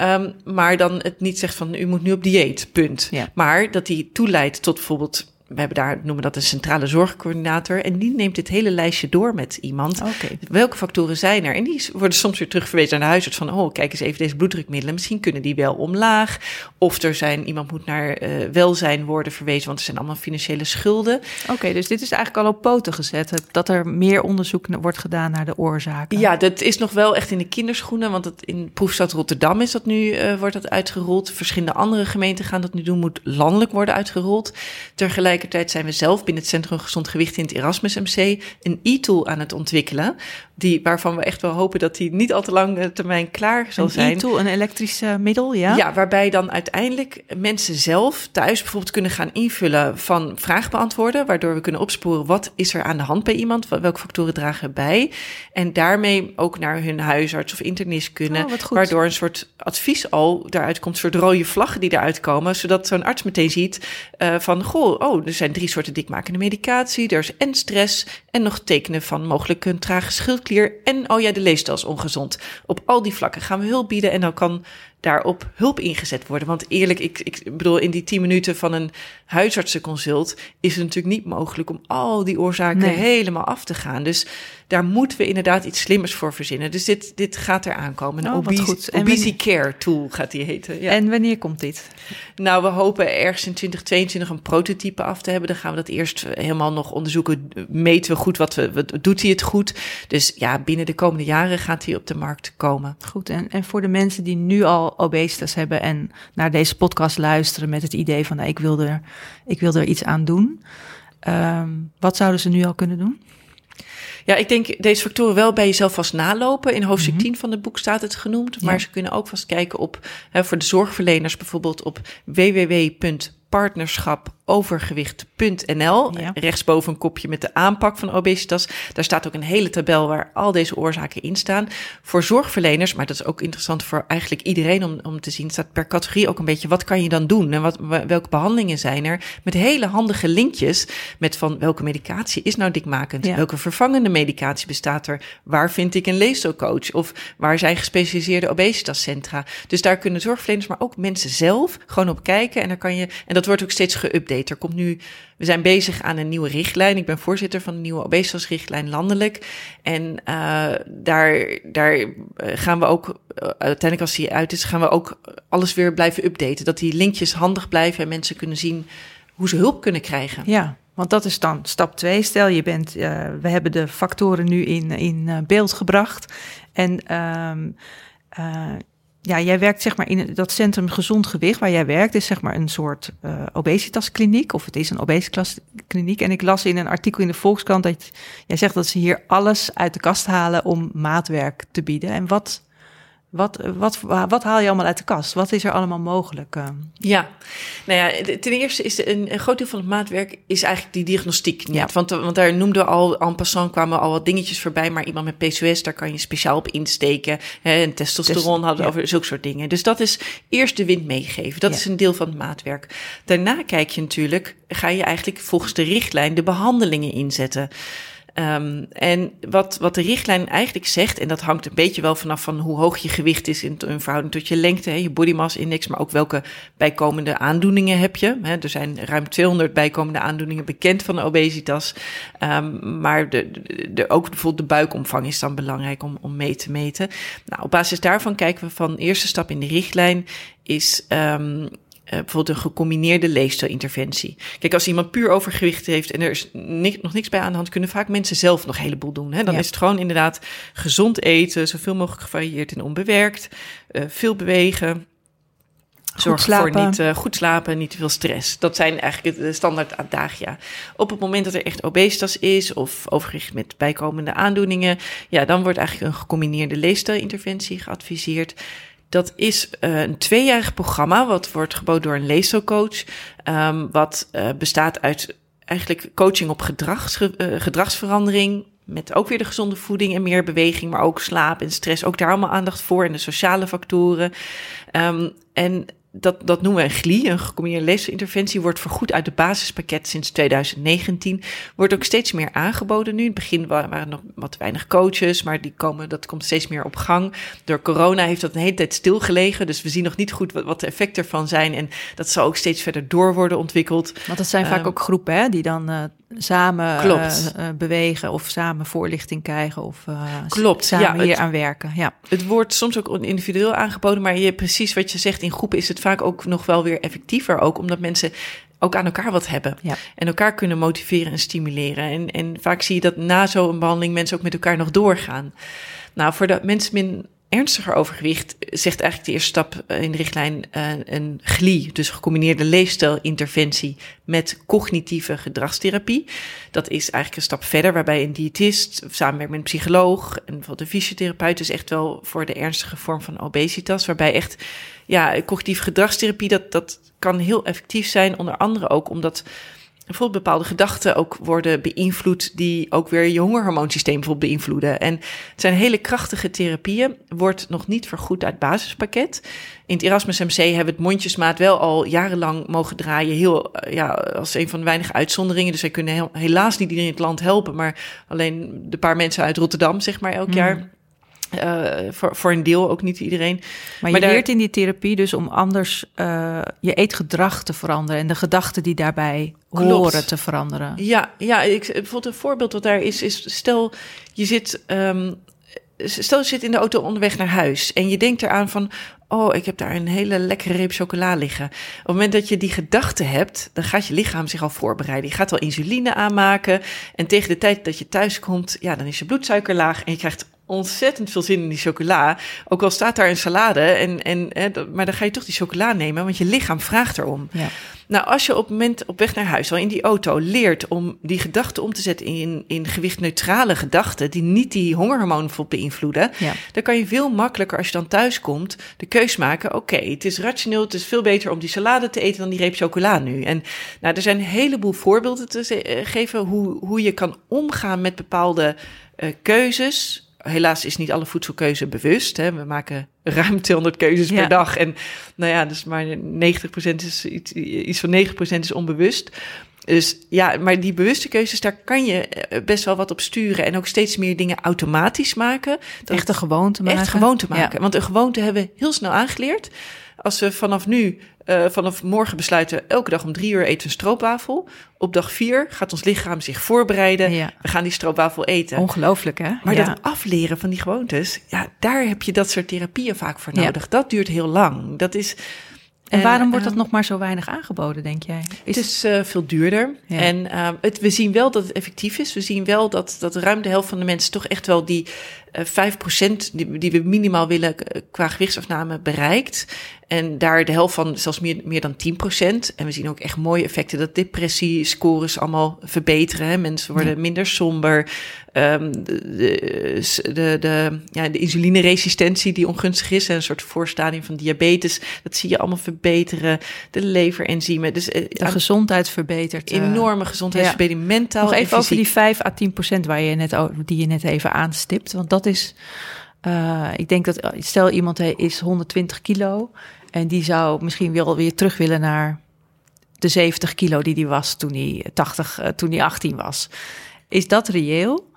Um, maar dan het niet zegt van u moet nu op dieet, punt. Ja. Maar dat die toeleidt tot bijvoorbeeld we hebben daar, noemen dat een centrale zorgcoördinator. En die neemt dit hele lijstje door met iemand. Okay. Welke factoren zijn er? En die worden soms weer terugverwezen naar de huisarts van... oh, kijk eens even deze bloeddrukmiddelen. Misschien kunnen die wel omlaag. Of er zijn, iemand moet naar uh, welzijn worden verwezen... want er zijn allemaal financiële schulden. Oké, okay, dus dit is eigenlijk al op poten gezet. Dat er meer onderzoek wordt gedaan naar de oorzaken. Ja, dat is nog wel echt in de kinderschoenen. Want het in proefstad Rotterdam is dat nu, uh, wordt dat uitgerold. Verschillende andere gemeenten gaan dat nu doen. Moet landelijk worden uitgerold. Tegelijk tegelijkertijd zijn we zelf binnen het Centrum Gezond Gewicht in het Erasmus MC een e-tool aan het ontwikkelen. Die, waarvan we echt wel hopen dat die niet al te lang termijn klaar zal een zijn. Een e-tool, een elektrisch uh, middel, ja? Ja, waarbij dan uiteindelijk mensen zelf thuis bijvoorbeeld kunnen gaan invullen van vraag beantwoorden. Waardoor we kunnen opsporen wat is er aan de hand bij iemand, welke factoren dragen bij. En daarmee ook naar hun huisarts of internist kunnen. Oh, waardoor een soort advies al daaruit komt, soort rode vlaggen die eruit komen. Zodat zo'n arts meteen ziet uh, van, goh, oh, er zijn drie soorten dikmakende medicatie. Er is en stress en nog tekenen van mogelijk een trage schildklier. En oh ja, de leefstijl is ongezond. Op al die vlakken gaan we hulp bieden en dan kan daarop hulp ingezet worden. Want eerlijk, ik, ik bedoel, in die tien minuten van een huisartsenconsult is het natuurlijk niet mogelijk om al die oorzaken helemaal af te gaan. Dus daar moeten we inderdaad iets slimmers voor verzinnen. Dus dit, dit gaat er aankomen. Een oh, goed. obesity care tool gaat die heten. Ja. En wanneer komt dit? Nou, we hopen ergens in 2022 een prototype af te hebben. Dan gaan we dat eerst helemaal nog onderzoeken. Meten we goed wat we, wat, doet hij het goed? Dus ja, binnen de komende jaren gaat hij op de markt komen. Goed. En, en voor de mensen die nu al obesitas hebben en naar deze podcast luisteren met het idee van nou, ik, wil er, ik wil er iets aan doen. Ehm, wat zouden ze nu al kunnen doen? Ja, ik denk deze factoren wel bij jezelf vast nalopen. In hoofdstuk 10 mhm. van het boek staat het genoemd. Maar ze kunnen ook vast kijken op, hè, voor de zorgverleners bijvoorbeeld, op www.partnerschap overgewicht.nl. Rechtsboven een kopje met de aanpak van obesitas. Daar staat ook een hele tabel waar al deze oorzaken in staan. Voor zorgverleners, maar dat is ook interessant voor eigenlijk iedereen om, om te zien, staat per categorie ook een beetje wat kan je dan doen en wat, welke behandelingen zijn er. Met hele handige linkjes met van welke medicatie is nou dikmakend, welke vervangende medicatie bestaat er, waar vind ik een leefstijlcoach of waar zijn gespecialiseerde obesitascentra. Dus daar kunnen zorgverleners, maar ook mensen zelf gewoon op kijken en daar kan je, en dat wordt ook steeds geüpdate. Er komt nu, we zijn bezig aan een nieuwe richtlijn. Ik ben voorzitter van de nieuwe obesitasrichtlijn landelijk. En uh, daar, daar eh, gaan we ook, uh, uiteindelijk als die uit is, gaan we ook alles weer blijven updaten. Dat die linkjes handig blijven en mensen kunnen zien hoe ze hulp kunnen krijgen. Ja, want dat is dan stap 2. Stel je bent, we hebben de factoren nu in, in beeld gebracht. En um, ja, jij werkt zeg maar in dat centrum gezond gewicht waar jij werkt, is zeg maar een soort uh, obesitaskliniek, of het is een obesitaskliniek. En ik las in een artikel in de Volkskrant dat jij zegt dat ze hier alles uit de kast halen om maatwerk te bieden. En wat, wat, wat, wat haal je allemaal uit de kast? Wat is er allemaal mogelijk? Eh? Ja, nou ja, ten eerste is een, een groot deel van het maatwerk is eigenlijk die diagnostiek. Ja. Want, want daar noemden we al, en passant kwamen al wat dingetjes voorbij, maar iemand met PCOS, daar kan je speciaal op insteken. Hè, en testosteron hadden we over zulke soort dingen. Dus dat is eerst de wind meegeven. Dat is een deel van het maatwerk. Daarna kijk je natuurlijk, ga je eigenlijk volgens de richtlijn de behandelingen inzetten. Um, en wat, wat de richtlijn eigenlijk zegt, en dat hangt een beetje wel vanaf van hoe hoog je gewicht is in, in verhouding tot je lengte, hè, je body mass index, maar ook welke bijkomende aandoeningen heb je. Hè. Er zijn ruim 200 bijkomende aandoeningen bekend van de obesitas. Um, maar de, de, ook bijvoorbeeld de buikomvang is dan belangrijk om, om mee te meten. Nou, op basis daarvan kijken we van eerste stap in de richtlijn is uh, bijvoorbeeld een gecombineerde leefstijlinterventie. Kijk, als iemand puur overgewicht heeft en er is nog niks bij aan de hand, kunnen vaak mensen zelf nog een heleboel doen. Hè? Dan is het gewoon inderdaad gezond eten, zoveel mogelijk gevarieerd en onbewerkt, uh, veel bewegen. Zorg voor niet uh, goed slapen, niet te veel stress. Dat zijn eigenlijk de standaard adagia. Op het moment dat er echt obesitas is of overgewicht met bijkomende aandoeningen, ja, dan wordt eigenlijk een gecombineerde leefstijlinterventie geadviseerd. Dat is uh, een tweejarig programma, wat wordt geboden door een leefstijlcoach. Um, wat uh, bestaat uit eigenlijk coaching op gedrags, uh, gedragsverandering. Met ook weer de gezonde voeding en meer beweging, maar ook slaap en stress. Ook daar allemaal aandacht voor en de sociale factoren. Um, en dat, dat noemen we een GLI, een gecombineerde leefstijlinterventie, wordt vergoed uit de basispakket sinds 2019. Wordt ook steeds meer aangeboden nu. In het begin waren er nog wat weinig coaches, maar die komen, dat komt steeds meer op gang. Door corona heeft dat een hele tijd stilgelegen, dus we zien nog niet goed wat, wat de effecten ervan zijn. En dat zal ook steeds verder door worden ontwikkeld. Want dat zijn vaak ehm, ook groepen hè, die dan uh, samen Klopt. Uh, bewegen of samen voorlichting krijgen of uh, Klopt, samen ja, hier aan werken. Ja. Het wordt soms ook individueel aangeboden, maar je precies wat je zegt, in groepen is het vaak ook nog wel weer effectiever, ook omdat mensen ook aan elkaar wat hebben. Ja. En elkaar kunnen motiveren en stimuleren. En, en vaak zie je dat na zo'n behandeling mensen ook met elkaar nog doorgaan. Nou, voor de mensen min ernstiger overgewicht zegt eigenlijk de eerste stap in de richtlijn uh, een GLI, dus gecombineerde leefstijlinterventie met cognitieve gedragstherapie. Dat is eigenlijk een stap verder, waarbij een diëtist samenwerkt met een psycholoog en bijvoorbeeld een fysiotherapeut is echt wel voor de ernstige vorm van obesitas, waarbij echt ja, cognitieve gedragstherapie dat dat kan heel effectief zijn, onder andere ook omdat bijvoorbeeld bepaalde gedachten ook worden beïnvloed die ook weer je hongerhormoonsysteem bijvoorbeeld beïnvloeden. En het zijn hele krachtige therapieën, wordt nog niet vergoed uit het basispakket. In het Erasmus MC hebben we het mondjesmaat wel al jarenlang mogen draaien, heel, eh, ja, als een van de weinige uitzonderingen. Dus wij kunnen helaas niet iedereen in het land helpen, maar alleen de paar mensen uit Rotterdam, zeg maar, elk jaar. Uh, voor, voor een deel, ook niet iedereen. Maar, je leert in die therapie dus om anders uh, je eetgedrag te veranderen en de gedachten die daarbij horen te veranderen. Ja, ja ik, bijvoorbeeld een voorbeeld wat daar is, is stel je zit, um, stel je zit in de auto onderweg naar huis en je denkt eraan van, oh, ik heb daar een hele lekkere reep chocola liggen. Op het moment dat je die gedachte hebt, dan gaat je lichaam zich al voorbereiden. Je gaat al insuline aanmaken en tegen de tijd dat je thuis komt, ja, dan is je bloedsuiker laag en je krijgt ontzettend veel zin in die chocola. Ook al staat daar een salade, en, en, hè, maar dan ga je toch die chocola nemen, want je lichaam vraagt erom. Ja. Nou, als je op het moment op weg naar huis al in die auto leert om die gedachten om te zetten in, in gewichtneutrale gedachten, die niet die hongerhormoon beïnvloeden, ja. dan kan je veel makkelijker als je dan thuis komt de keus maken: oké, het is rationeel, het is veel beter om die salade te eten dan die reep chocola nu. En nou, er zijn een heleboel voorbeelden te eh, geven hoe, hoe je kan omgaan met bepaalde uh, keuzes helaas is niet alle voedselkeuze bewust. Hè. We maken ruim 200 keuzes per dag. En nou ja, dus maar 90% is iets, iets van 9% is onbewust. Dus ja, maar die bewuste keuzes, daar kan je eh, best wel wat op sturen. En ook steeds meer dingen automatisch maken. echt een gewoonte maken. Echt gewoonte maken. Want een gewoonte hebben we heel snel aangeleerd. Als we vanaf nu uh, vanaf morgen besluiten elke dag om drie uur eten een stroopwafel. Op dag vier gaat ons lichaam zich voorbereiden. We gaan die stroopwafel eten. Ongelooflijk, hè? Maar dat afleren van die gewoontes, ja, daar heb je dat soort therapieën vaak voor nodig. Dat duurt heel lang. Dat is. En waarom wordt dat nog maar zo weinig aangeboden, denk jij? Is het is uh, veel duurder. En uh, het, we zien wel dat het effectief is. We zien wel dat, dat ruim de helft van de mensen toch echt wel die 5% die, die we minimaal willen qua gewichtsafname bereikt. En daar de helft van zelfs meer, meer dan 10%. En we zien ook echt mooie effecten dat depressiescores allemaal verbeteren. Hè. Mensen worden minder somber. Um, de, de, de, ja, de insulineresistentie die ongunstig is, een soort voorstadium van diabetes, dat zie je allemaal verbeteren. De leverenzymen. Dus, eh, de gezondheid verbetert. Eh. Enorme gezondheidsverbetering, ja. mentaal. Nog even over die 5 à 10 procent waar je net, die je net even aanstipt. Want dat is, uh, ik denk dat, stel iemand is 120 kilo en die zou misschien wel weer terug willen naar de 70 kilo die hij was toen hij 80, uh, toen hij 18 was. Is dat reëel?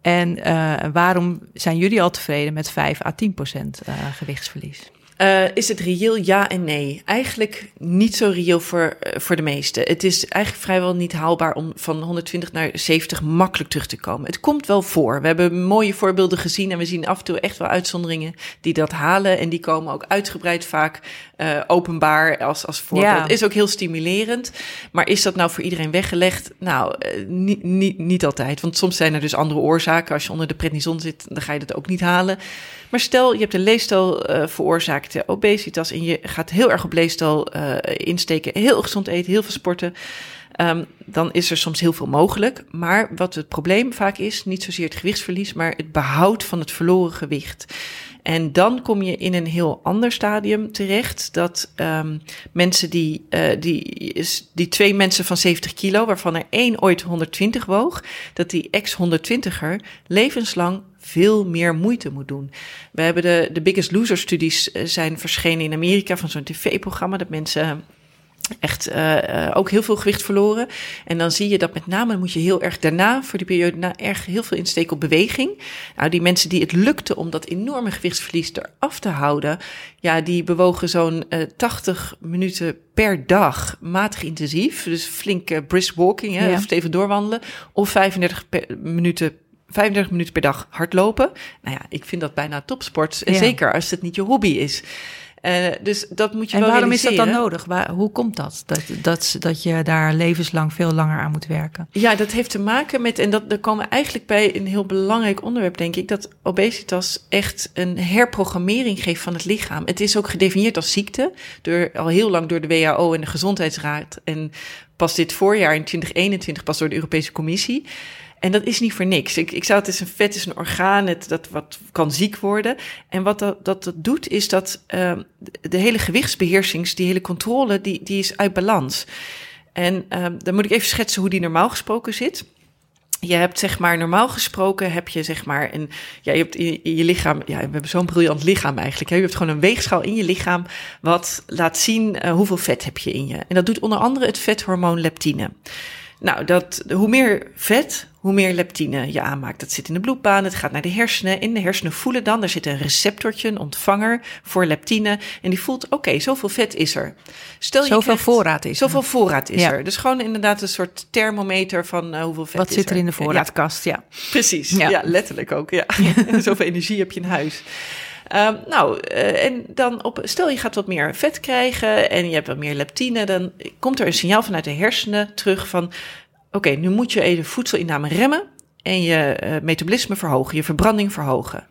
En uh, waarom zijn jullie al tevreden met 5 à 10 procent gewichtsverlies? Uh, is het reëel ja en nee? Eigenlijk niet zo reëel voor, uh, voor de meesten. Het is eigenlijk vrijwel niet haalbaar om van 120 naar 70 makkelijk terug te komen. Het komt wel voor. We hebben mooie voorbeelden gezien en we zien af en toe echt wel uitzonderingen die dat halen. En die komen ook uitgebreid vaak uh, openbaar als, als voorbeeld. Ja. Is ook heel stimulerend. Maar is dat nou voor iedereen weggelegd? Nou, niet, niet, niet altijd. Want soms zijn er dus andere oorzaken. Als je onder de prednison zit, dan ga je dat ook niet halen. Maar stel, je hebt een leefstijl uh, veroorzaakte obesitas en je gaat heel erg op leefstijl uh, insteken, heel gezond eten, heel veel sporten. Um, dan is er soms heel veel mogelijk. Maar wat het probleem vaak is, niet zozeer het gewichtsverlies, maar het behoud van het verloren gewicht. En dan kom je in een heel ander stadium terecht. Dat um, mensen die, uh, die, die twee mensen van 70 kilo, waarvan er één ooit 120 woog, dat die ex-120er levenslang veel meer moeite moet doen. We hebben de, de Biggest Loser studies eh, zijn verschenen in Amerika van zo'n tv-programma dat mensen echt uh, ook heel veel gewicht verloren. En dan zie je dat met name moet je heel erg daarna, voor die periode, na erg heel veel insteken op beweging. Nou, die mensen die het lukte om dat enorme gewichtsverlies eraf te houden, ja, die bewogen zo'n uh, 80 minuten per dag matig intensief. Dus flink brisk walking, hè, ja. of even doorwandelen. Of 35 per, minuten 35 minuten per dag hardlopen. Nou ja, ik vind dat bijna topsport. Ja. Zeker als het niet je hobby is. Uh, dus dat moet je en wel waarom is dat dan nodig? Waar, hoe komt dat? Dat, dat? dat je daar levenslang veel langer aan moet werken? Ja, dat heeft te maken met, en dat, daar komen we eigenlijk bij een heel belangrijk onderwerp, denk ik, dat obesitas echt een herprogrammering geeft van het lichaam. Het is ook gedefinieerd als ziekte, door, al heel lang door de WHO en de Gezondheidsraad. En pas dit voorjaar in 2021 pas door de Europese Commissie. En dat is niet voor niks. Ik, ik zou het is een vet is een orgaan het, dat wat kan ziek worden. En wat dat, dat, dat doet, is dat uh, de hele gewichtsbeheersings, die hele controle, die, die is uit balans. En uh, dan moet ik even schetsen hoe die normaal gesproken zit. Je hebt zeg maar normaal gesproken heb je zeg maar een ja je hebt in je, lichaam ja we hebben zo'n briljant lichaam eigenlijk je hebt gewoon een weegschaal in je lichaam wat laat zien uh, hoeveel vet heb je in je en dat doet onder andere het vethormoon leptine. Nou, dat, hoe meer vet, hoe meer leptine je aanmaakt. Dat zit in de bloedbaan, het gaat naar de hersenen. In de hersenen voelen dan, er zit een receptortje, een ontvanger voor leptine. En die voelt, oké, zoveel vet is er. Stel je zoveel voorraad is Zoveel voorraad is er. Dus gewoon inderdaad een soort thermometer van uh, hoeveel vet Wat zit er in de voorraadkast, ja. Precies, ja. ja. letterlijk ook, ja. zoveel energie heb je in huis. Um, nou, uh, en dan op, stel je gaat wat meer vet krijgen en je hebt wat meer leptine, dan komt er een signaal vanuit de hersenen terug van: oké, nu moet je even voedselinname remmen en je uh, metabolisme verhogen, je verbranding verhogen.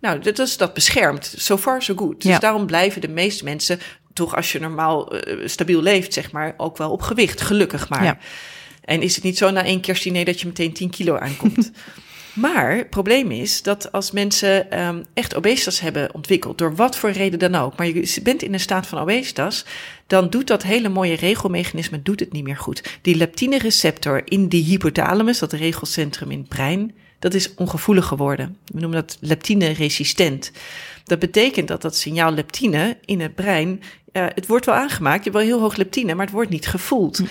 Nou, dat, is, dat beschermt. So far, so good. Dus daarom blijven de meeste mensen toch, als je normaal uh, stabiel leeft, zeg maar, ook wel op gewicht. Gelukkig maar. Ja. En is het niet zo na één kerstdiner dat je meteen 10 kilo aankomt? Maar het probleem is dat als mensen um, echt obesitas hebben ontwikkeld, door wat voor reden dan ook, maar je bent in een staat van obesitas, dan doet dat hele mooie regelmechanisme doet het niet meer goed. Die leptine-receptor in die hypothalamus, dat regelcentrum in het brein, dat is ongevoelig geworden. We noemen dat leptine-resistent. Dat betekent dat dat signaal leptine in het brein, uh, het wordt wel aangemaakt, je hebt wel heel hoog leptine, maar het wordt niet gevoeld.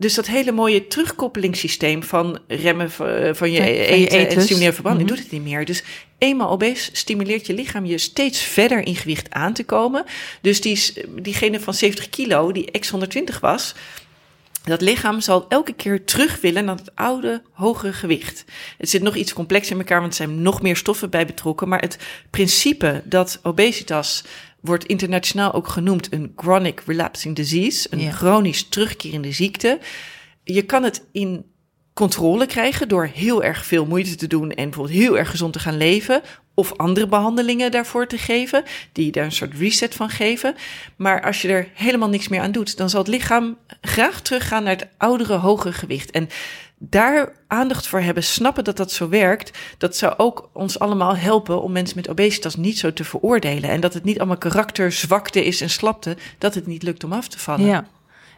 Dus dat hele mooie terugkoppelingssysteem van remmen van, eh, van je, eten, eten en stimuleren verbranding mm doet het niet meer. Dus eenmaal obese stimuleert je lichaam je steeds verder in gewicht aan te komen. Dus die, diegene van 70 kilo, die X120 was, dat lichaam zal elke keer terug willen naar het oude, hogere gewicht. Het zit nog iets complex in elkaar, want er zijn nog meer stoffen bij betrokken. Maar het principe dat obesitas wordt internationaal ook genoemd een chronic relapsing disease, een chronisch terugkerende ziekte. Je kan het in controle krijgen door heel erg veel moeite te doen en bijvoorbeeld heel erg gezond te gaan leven. Of andere behandelingen daarvoor te geven, die daar een soort reset van geven. Maar als je er helemaal niks meer aan doet, dan zal het lichaam graag teruggaan naar het oudere, hogere gewicht. En daar aandacht voor hebben, snappen dat dat zo werkt, dat zou ook ons allemaal helpen om mensen met obesitas niet zo te veroordelen. En dat het niet allemaal karakterzwakte is en slapte, dat het niet lukt om af te vallen. Ja.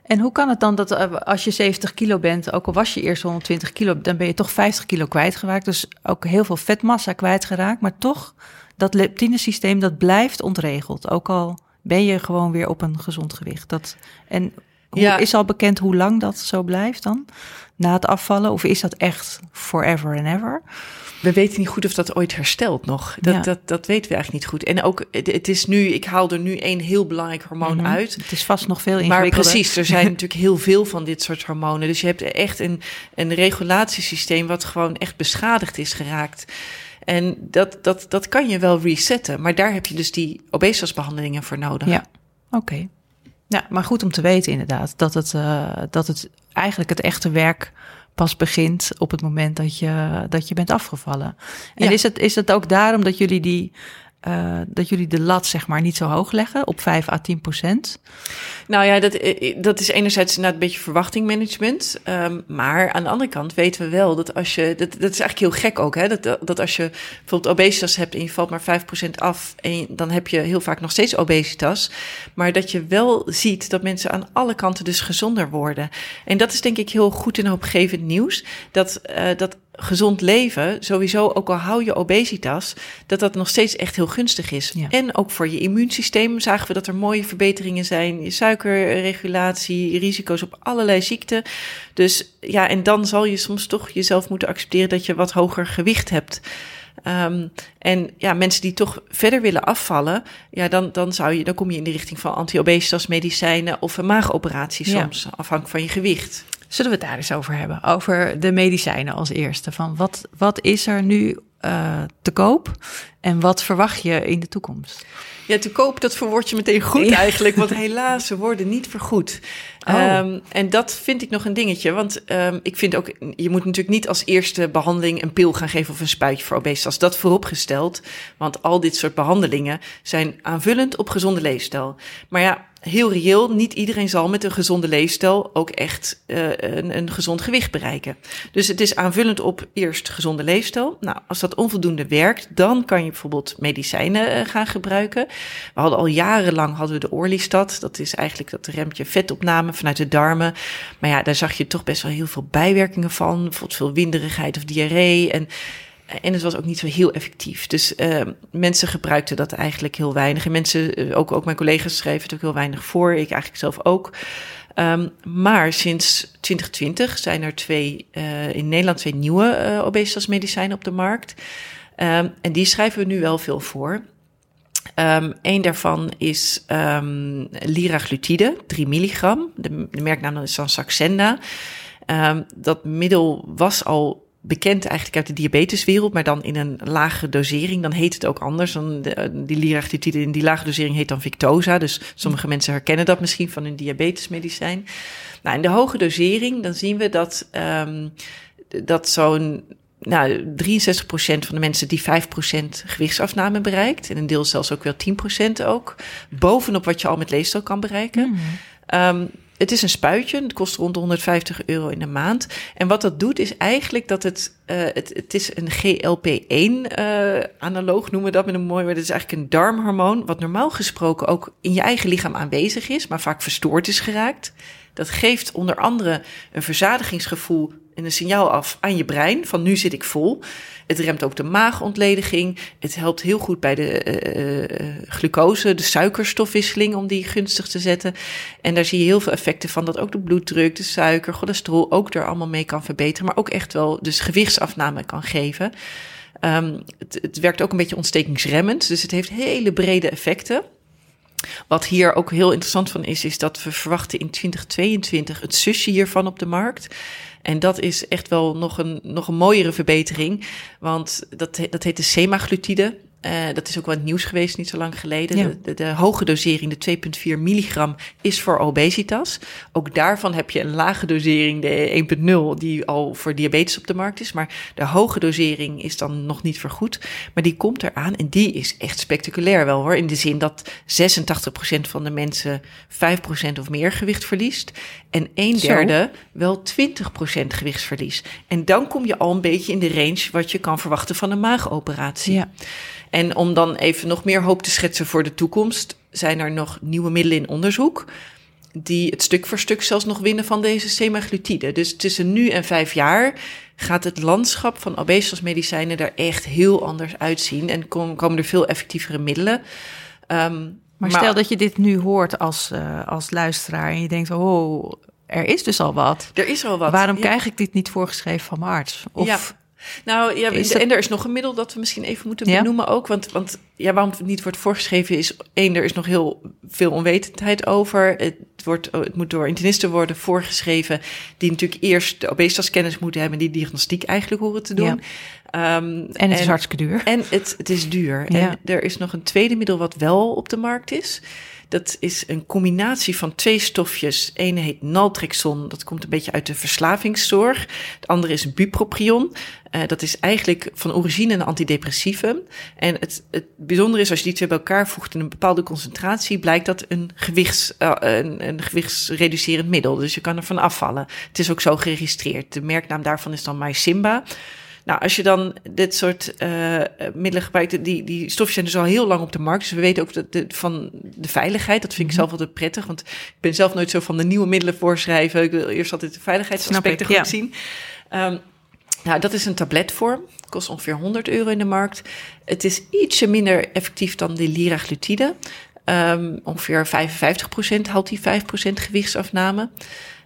En hoe kan het dan dat eh, als je 70 kilo bent, ook al was je eerst 120 kilo, dan ben je toch 50 kilo kwijtgeraakt. Dus ook heel veel vetmassa kwijtgeraakt. Maar toch, dat leptinesysteem, dat blijft ontregeld. Ook al ben je gewoon weer op een gezond gewicht. Dat, en hoe, is al bekend hoe lang dat zo blijft dan? Na het afvallen? Of is dat echt forever and ever? We weten niet goed of dat ooit herstelt nog. Dat, dat, dat weten we eigenlijk niet goed. En ook, het, is nu, ik haal er nu één heel belangrijk hormoon mhm. uit. Het is vast nog veel ingewikkelder. Maar precies, er zijn natuurlijk heel veel van dit soort hormonen. Dus je hebt echt een, een regulatiesysteem wat gewoon echt beschadigd is geraakt. En dat, dat, dat kan je wel resetten. Maar daar heb je dus die obesitasbehandelingen voor nodig. Ja, oké. Ja, maar goed om te weten inderdaad. Dat het, uh, dat het eigenlijk het echte werk pas begint op het moment dat je, dat je bent afgevallen. En is, het, is het ook daarom dat jullie die uh, dat jullie de lat zeg maar niet zo hoog leggen op 5 à 10 procent? Nou ja, dat, eh, dat is enerzijds een beetje verwachtingmanagement. Um, maar aan de andere kant weten we wel dat als je, dat, dat is eigenlijk heel gek ook, hè, dat, dat als je bijvoorbeeld obesitas hebt en je valt maar 5 procent af, en dan heb je heel vaak nog steeds obesitas. Maar dat je wel ziet dat mensen aan alle kanten dus gezonder worden. En dat is denk ik heel goed en hoopgevend nieuws. Dat, dat gezond leven, sowieso, ook al hou je obesitas, dat dat nog steeds echt heel gunstig is. En ook voor je immuunsysteem zagen we dat er mooie verbeteringen zijn. Je suikerregulatie, risico's op allerlei ziekten. Dus ja, en dan zal je soms toch jezelf moeten accepteren dat je wat hoger gewicht hebt. Um, en ja, mensen die toch verder willen afvallen, ja, dan, dan, zou je, dan kom je in de richting van anti-obesitas medicijnen of een maagoperatie soms, afhankelijk van je gewicht. Zullen we het daar eens over hebben? Over de medicijnen als eerste. Van wat, wat is er nu uh, te koop en wat verwacht je in de toekomst? Ja, te koop, dat verwoord je meteen goed eigenlijk. Want helaas, ze worden niet vergoed. Oh. Um, en dat vind ik nog een dingetje. Want um, ik vind ook, je moet natuurlijk niet als eerste behandeling een pil gaan geven of een spuitje voor obesitas. Dat vooropgesteld. Want al dit soort behandelingen zijn aanvullend op gezonde leefstijl. Maar ja, heel reëel, niet iedereen zal met een gezonde leefstijl ook echt uh, een, een, gezond gewicht bereiken. Dus het is aanvullend op eerst gezonde leefstijl. Nou, als dat onvoldoende werkt, dan kan je bijvoorbeeld medicijnen uh, gaan gebruiken. We hadden al jarenlang hadden we de Orlistat. Dat is eigenlijk dat remtje vetopname vanuit de darmen. Maar ja, daar zag je toch best wel heel veel bijwerkingen van. Bijvoorbeeld veel winderigheid of diarree. En en het was ook niet zo heel effectief. Dus uh, mensen gebruikten dat eigenlijk heel weinig. En mensen, eh, ook, ook mijn collega's schreven het ook heel weinig voor. Ik eigenlijk zelf ook. Um, maar sinds 2020 zijn er twee, uh, in Nederland twee nieuwe uh, obesitasmedicijnen op de markt. Um, en die schrijven we nu wel veel voor. Um, een daarvan is um, liraglutide, 3 milligram. De, de merknaam is dan Saxenda. Um, dat middel was al bekend eigenlijk uit de diabeteswereld, maar dan in een lage dosering. Dan heet het ook anders. Dan de, die liraglutide in die lage dosering heet dan Victoza. Dus sommige mensen herkennen dat misschien van hun diabetesmedicijn. Nou, in de hoge dosering, dan zien we dat, um, dat zo'n nou, 63% van de mensen die 5% gewichtsafname bereikt. En een deel zelfs ook wel 10% ook. Bovenop wat je al met leefstijl kan bereiken. Mm um, het is een spuitje, het kost rond de 150 euro in de maand. En wat dat doet is eigenlijk dat het, uh, het, het is een GLP-1 uh, analoog noemen we dat met een mooi woord. Het is eigenlijk een darmhormoon, wat normaal gesproken ook in je eigen lichaam aanwezig is, maar vaak verstoord is geraakt. Dat geeft onder andere een verzadigingsgevoel een signaal af aan je brein van nu zit ik vol. Het remt ook de maagontlediging. Het helpt heel goed bij de uh, uh, glucose, de suikerstofwisseling, om die gunstig te zetten. En daar zie je heel veel effecten van, dat ook de bloeddruk, de suiker, cholesterol ook er allemaal mee kan verbeteren. Maar ook echt wel dus gewichtsafname kan geven. Um, het, het werkt ook een beetje ontstekingsremmend, dus het heeft hele brede effecten. Wat hier ook heel interessant van is, is dat we verwachten in 2022 het zusje hiervan op de markt. En dat is echt wel nog een, nog een mooiere verbetering. Want dat, dat heet de semaglutide. Uh, dat is ook wel het nieuws geweest niet zo lang geleden. Ja. De, de, hoge dosering, de 2,4 milligram, is voor obesitas. Ook daarvan heb je een lage dosering, de 1,0, die al voor diabetes op de markt is. Maar de hoge dosering is dan nog niet vergoed. Maar die komt eraan en die is echt spectaculair wel hoor. In de zin dat 86% van de mensen 5% of meer gewicht verliest. En een derde zo. wel 20% gewichtsverlies. En dan kom je al een beetje in de range wat je kan verwachten van een maagoperatie. Ja. En om dan even nog meer hoop te schetsen voor de toekomst, zijn er nog nieuwe middelen in onderzoek. Die het stuk voor stuk zelfs nog winnen van deze semaglutide. Dus tussen nu en vijf jaar gaat het landschap van obesitasmedicijnen er echt heel anders uitzien. En komen er veel effectievere middelen. Um, maar, maar, stel dat je dit nu hoort als, uh, als luisteraar en je denkt, oh, er is dus al wat. Er is al wat. Waarom ja. krijg ik dit niet voorgeschreven van mijn arts? Of ja. Nou ja, dat... en er is nog een middel dat we misschien even moeten ja? benoemen ook. Want, want ja, waarom het niet wordt voorgeschreven is... één, er is nog heel veel onwetendheid over. Het, wordt, het moet door internisten worden voorgeschreven... die natuurlijk eerst de obesitaskennis moeten hebben... die diagnostiek eigenlijk horen te doen. Ja. Um, en het en, is hartstikke duur. En het, het is duur. Ja. En er is nog een tweede middel wat wel op de markt is... Dat is een combinatie van twee stofjes. Ene heet naltrexon, dat komt een beetje uit de verslavingszorg. De andere is bupropion. Uh, dat is eigenlijk van origine een antidepressivum. En het, het bijzondere is, als je die twee bij elkaar voegt in een bepaalde concentratie, blijkt dat een, gewichts, uh, een, een gewichtsreducerend middel. Dus je kan ervan afvallen. Het is ook zo geregistreerd. De merknaam daarvan is dan MySimba. Nou, als je dan dit soort uh, middelen gebruikt, die, die stofjes zijn dus al heel lang op de markt. Dus we weten ook dat de, van de veiligheid. Dat vind ik zelf altijd prettig, want ik ben zelf nooit zo van de nieuwe middelen voorschrijven. Ik wil eerst altijd de veiligheidsaspecten goed ja. zien. Um, nou, dat is een tabletvorm. Kost ongeveer 100 euro in de markt. Het is ietsje minder effectief dan de liraglutide. Um, ongeveer 55% haalt die 5% gewichtsafname.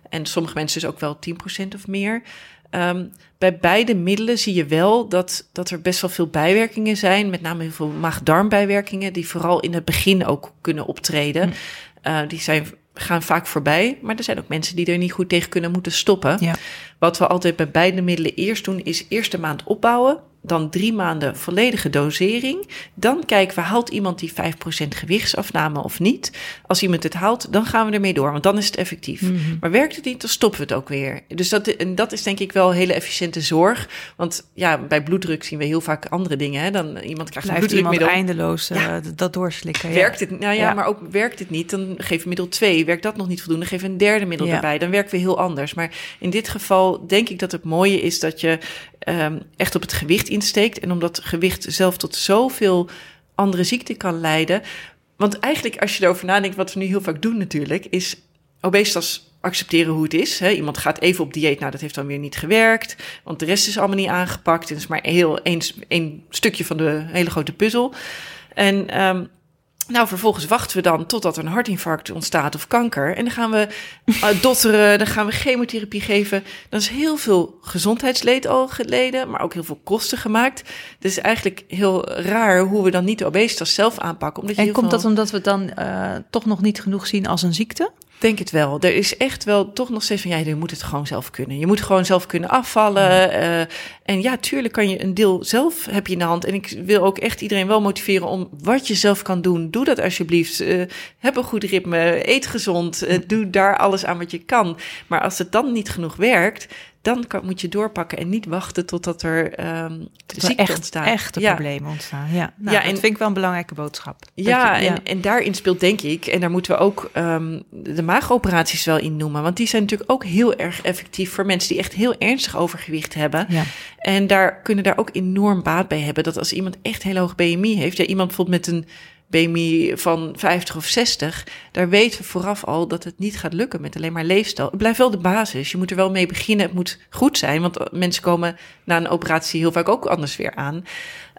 En sommige mensen dus ook wel 10% of meer. Um, bij beide middelen zie je wel dat, dat er best wel veel bijwerkingen zijn. Met name heel veel maag-darmbijwerkingen, die vooral in het begin ook kunnen optreden. Hm. Uh, die zijn, gaan vaak voorbij, maar er zijn ook mensen die er niet goed tegen kunnen moeten stoppen. Ja. Wat we altijd bij beide middelen eerst doen, is eerst de maand opbouwen dan drie maanden volledige dosering. Dan kijken we, haalt iemand die 5% gewichtsafname of niet? Als iemand het haalt, dan gaan we ermee door, want dan is het effectief. Mm -hmm. Maar werkt het niet, dan stoppen we het ook weer. Dus dat, en dat is denk ik wel hele efficiënte zorg. Want ja, bij bloeddruk zien we heel vaak andere dingen. Hè? Dan iemand krijgt een bloeddrukmiddel. eindeloos uh, ja. dat doorslikken. Werkt het? Nou ja, ja, maar ook werkt het niet, dan geef middel 2. Werkt dat nog niet voldoende, geef een derde middel erbij. Dan werken we heel anders. Maar in dit geval denk ik dat het mooie is dat je um, echt op het gewicht insteekt. En omdat gewicht zelf tot zoveel andere ziekten kan leiden. Want eigenlijk, als je erover nadenkt, wat we nu heel vaak doen natuurlijk, is obesitas accepteren hoe het is. Iemand gaat even op dieet, nou dat heeft dan weer niet gewerkt, want de rest is allemaal niet aangepakt. Het is maar heel één stukje van de hele grote puzzel. En um, Nou, vervolgens wachten we dan totdat er een hartinfarct ontstaat of kanker. En dan gaan we uh, dotteren, dan gaan we chemotherapie geven. Dan is heel veel gezondheidsleed al geleden, maar ook heel veel kosten gemaakt. Het is eigenlijk heel raar hoe we dan niet de obesitas zelf aanpakken. Omdat je en komt dat omdat we het dan uh, toch nog niet genoeg zien als een ziekte? Denk het wel. Er is echt wel toch nog steeds van ja, je moet het gewoon zelf kunnen. Je moet gewoon zelf kunnen afvallen. Uh, en ja, tuurlijk kan je een deel zelf heb je in de hand. En ik wil ook echt iedereen wel motiveren om wat je zelf kan doen. Doe dat alsjeblieft. Uh, heb een goed ritme. Eet gezond. Uh, doe daar alles aan wat je kan. Maar als het dan niet genoeg werkt, dan kan, moet je doorpakken en niet wachten totdat er um, ziekte echt, ontstaat. Echte ja. problemen ontstaan. Ja, nou, ja en, dat vind ik wel een belangrijke boodschap. Ja, je, ja. En, en daarin speelt denk ik, en daar moeten we ook um, de maagoperaties wel in noemen. Want die zijn natuurlijk ook heel erg effectief voor mensen die echt heel ernstig overgewicht hebben. Ja. En daar kunnen daar ook enorm baat bij hebben. Dat als iemand echt heel hoog BMI heeft, ja, iemand bijvoorbeeld met een BMI van 50 of 60, daar weten we vooraf al dat het niet gaat lukken met alleen maar leefstijl. Het blijft wel de basis. Je moet er wel mee beginnen. Het moet goed zijn, want mensen komen na een operatie heel vaak ook anders weer aan.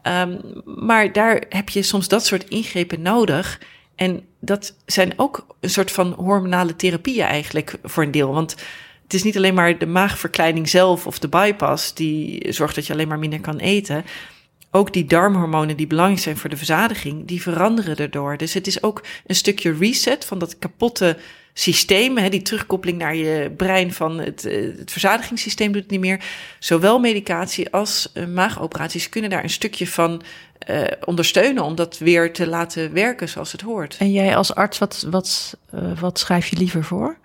Um, maar daar heb je soms dat soort ingrepen nodig. En dat zijn ook een soort van hormonale therapieën eigenlijk voor een deel. Want het is niet alleen maar de maagverkleining zelf of de bypass die zorgt dat je alleen maar minder kan eten ook die darmhormonen die belangrijk zijn voor de verzadiging, die veranderen erdoor. Dus het is ook een stukje reset van dat kapotte systeem, hè, die terugkoppeling naar je brein van het, eh, het verzadigingssysteem doet het niet meer. Zowel medicatie als uh, maagoperaties kunnen daar een stukje van uh, ondersteunen om dat weer te laten werken zoals het hoort. En jij als arts, wat, wat, wat schrijf je liever voor?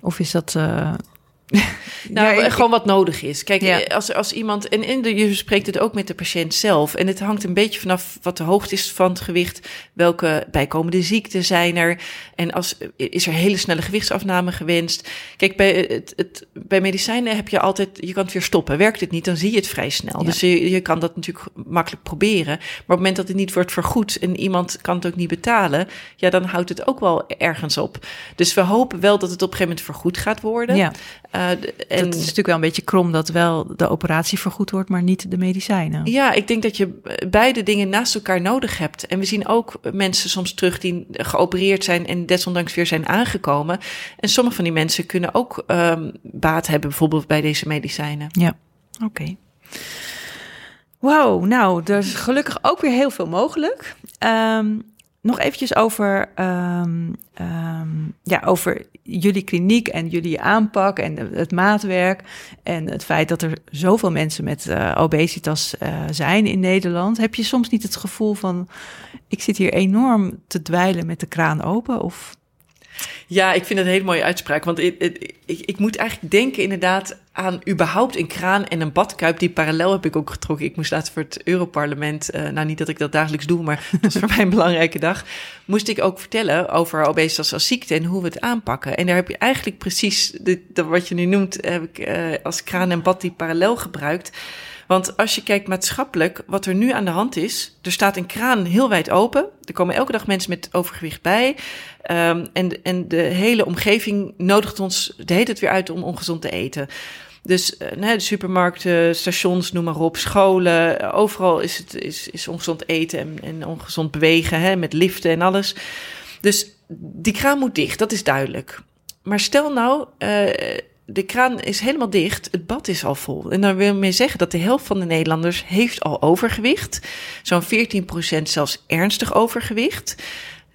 Of is dat nou, ja, gewoon wat nodig is. Kijk, ja. als, als iemand. En, en de, je spreekt het ook met de patiënt zelf. En het hangt een beetje vanaf wat de hoogte is van het gewicht. Welke bijkomende ziekten zijn er. En als, is er hele snelle gewichtsafname gewenst. Kijk, bij, het, het, bij medicijnen heb je altijd. Je kan het weer stoppen. Werkt het niet, dan zie je het vrij snel. Ja. Dus je, je kan dat natuurlijk makkelijk proberen. Maar op het moment dat het niet wordt vergoed. en iemand kan het ook niet betalen. ja, dan houdt het ook wel ergens op. Dus we hopen wel dat het op een gegeven moment vergoed gaat worden. Ja. Uh, en het is natuurlijk wel een beetje krom dat wel de operatie vergoed wordt, maar niet de medicijnen. Ja, ik denk dat je beide dingen naast elkaar nodig hebt. En we zien ook mensen soms terug die geopereerd zijn en desondanks weer zijn aangekomen. En sommige van die mensen kunnen ook um, baat hebben, bijvoorbeeld bij deze medicijnen. Ja, oké. Okay. Wow, nou, er is gelukkig ook weer heel veel mogelijk. Um, nog eventjes over, um, um, ja, over jullie kliniek en jullie aanpak en het maatwerk. En het feit dat er zoveel mensen met uh, obesitas uh, zijn in Nederland. Heb je soms niet het gevoel van, ik zit hier enorm te dweilen met de kraan open? Of ja, ik vind het een hele mooie uitspraak. Want ik, ik, ik, moet eigenlijk denken inderdaad aan überhaupt een kraan en een badkuip. Die parallel heb ik ook getrokken. Ik moest laatst voor het Europarlement, uh, nou niet dat ik dat dagelijks doe, maar dat is voor mij een belangrijke dag. Moest ik ook vertellen over obesitas als ziekte en hoe we het aanpakken. En daar heb je eigenlijk precies de, wat je nu noemt, heb ik uh, als kraan en bad die parallel gebruikt. Want als je kijkt maatschappelijk, wat er nu aan de hand is, er staat een kraan heel wijd open. Er komen elke dag mensen met overgewicht bij. Um, en, en de hele omgeving nodigt ons de hele tijd weer uit om ongezond te eten. Dus uh, de supermarkten, stations, noem maar op, scholen, overal is het is, is ongezond eten en, ongezond bewegen, hè, met liften en alles. Dus die kraan moet dicht, dat is duidelijk. Maar stel nou, uh, de kraan is helemaal dicht, het bad is al vol. En dan wil je zeggen dat de helft van de Nederlanders heeft al overgewicht. Zo'n 14% zelfs ernstig overgewicht.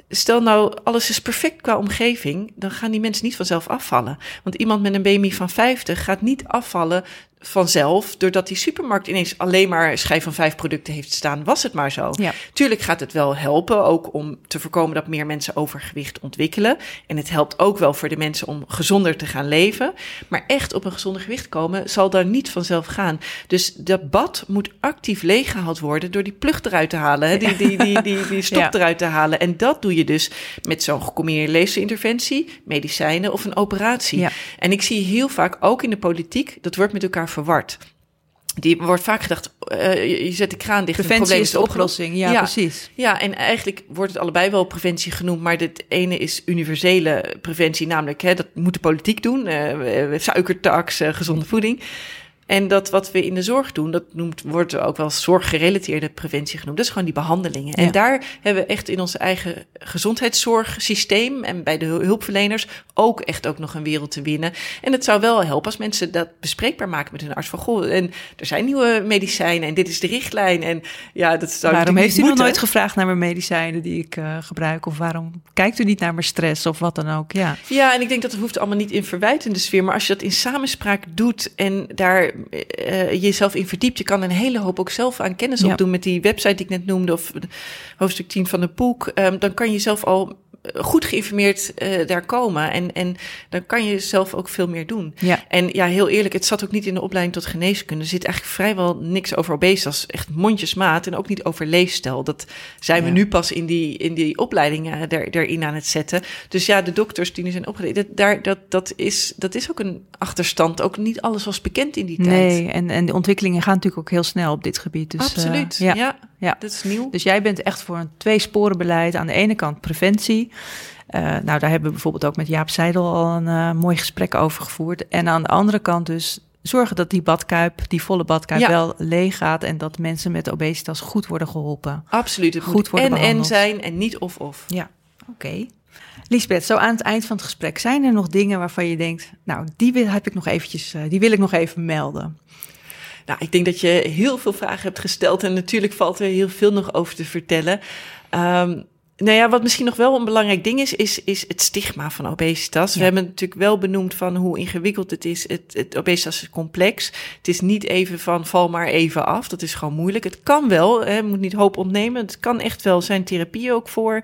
Stel nou, alles is perfect qua omgeving, dan gaan die mensen niet vanzelf afvallen. Want iemand met een BMI van 50 gaat niet afvallen vanzelf, doordat die supermarkt ineens alleen maar schijf van vijf producten heeft staan, was het maar zo. Ja. Tuurlijk gaat het wel helpen, ook om te voorkomen dat meer mensen overgewicht ontwikkelen. En het helpt ook wel voor de mensen om gezonder te gaan leven. Maar echt op een gezonder gewicht komen, zal daar niet vanzelf gaan. Dus dat bad moet actief leeggehaald worden door die plug eruit te halen, hè? Die, die, die, die, die stop ja. eruit te halen. En dat doe je dus met zo'n gecombineerde leefstijlinterventie, medicijnen of een operatie. Ja. En ik zie heel vaak ook in de politiek, dat wordt met elkaar verward. Die wordt vaak gedacht, uh, je zet de kraan dicht. Preventie is de oplossing, ja, ja, precies. Ja, en eigenlijk wordt het allebei wel preventie genoemd, maar het ene is universele preventie, namelijk hè, dat moet de politiek doen, uh, suikertax, uh, gezonde voeding. En dat wat we in de zorg doen, dat noemt, wordt ook wel zorggerelateerde preventie genoemd. Dat is gewoon die behandelingen. En daar hebben we echt in ons eigen gezondheidszorgsysteem en bij de hulpverleners ook echt ook nog een wereld te winnen. En het zou wel helpen als mensen dat bespreekbaar maken met hun arts van goh, en er zijn nieuwe medicijnen en dit is de richtlijn. En ja, dat zou Waarom heeft u nog nooit gevraagd naar mijn medicijnen die ik uh, gebruik? Of waarom kijkt u niet naar mijn stress of wat dan ook? Ja, ja en ik denk dat het hoeft allemaal niet in verwijtende sfeer. Maar als je dat in samenspraak doet en daar uh, jezelf in verdiept, je kan een hele hoop ook zelf aan kennis ja. opdoen met die website die ik net noemde of hoofdstuk 10 van het boek. Um, dan kan je zelf al goed geïnformeerd uh, daar komen. En, en dan kan je zelf ook veel meer doen. Ja. En ja, heel eerlijk, het zat ook niet in de opleiding tot geneeskunde. Er zit eigenlijk vrijwel niks over obesitas. Echt mondjesmaat en ook niet over leefstijl. Dat zijn we nu pas in die, in die opleidingen er, erin aan het zetten. Dus ja, de dokters die nu zijn opgeleid, dat, daar, dat, dat, is, dat is ook een achterstand. Ook niet alles was bekend in die tijd. Nee, en, en de ontwikkelingen gaan natuurlijk ook heel snel op dit gebied. Dus, Absoluut, uh, ja. ja. Ja, dat is nieuw. Dus jij bent echt voor een tweesporenbeleid. Aan de ene kant preventie. Uh, nou, daar hebben we bijvoorbeeld ook met Jaap Seidel al een uh, mooi gesprek over gevoerd. En aan de andere kant dus zorgen dat die badkuip, die volle badkuip, ja. wel leeg gaat. En dat mensen met obesitas goed worden geholpen. Absoluut. Het goed worden en behandeld. en zijn en niet of of. Ja, oké. Okay. Lisbeth, zo aan het eind van het gesprek, zijn er nog dingen waarvan je denkt, nou, die wil, heb ik nog eventjes, uh, die wil ik nog even melden? Nou, ik denk dat je heel veel vragen hebt gesteld en natuurlijk valt er heel veel nog over te vertellen. Um, nou ja, wat misschien nog wel een belangrijk ding is, is, is het stigma van obesitas. Ja. We hebben natuurlijk wel benoemd van hoe ingewikkeld het is. Het, het obesitas is complex. Het is niet even van val maar even af. Dat is gewoon moeilijk. Het kan wel, hè, moet niet hoop ontnemen. Het kan echt wel zijn therapie ook voor.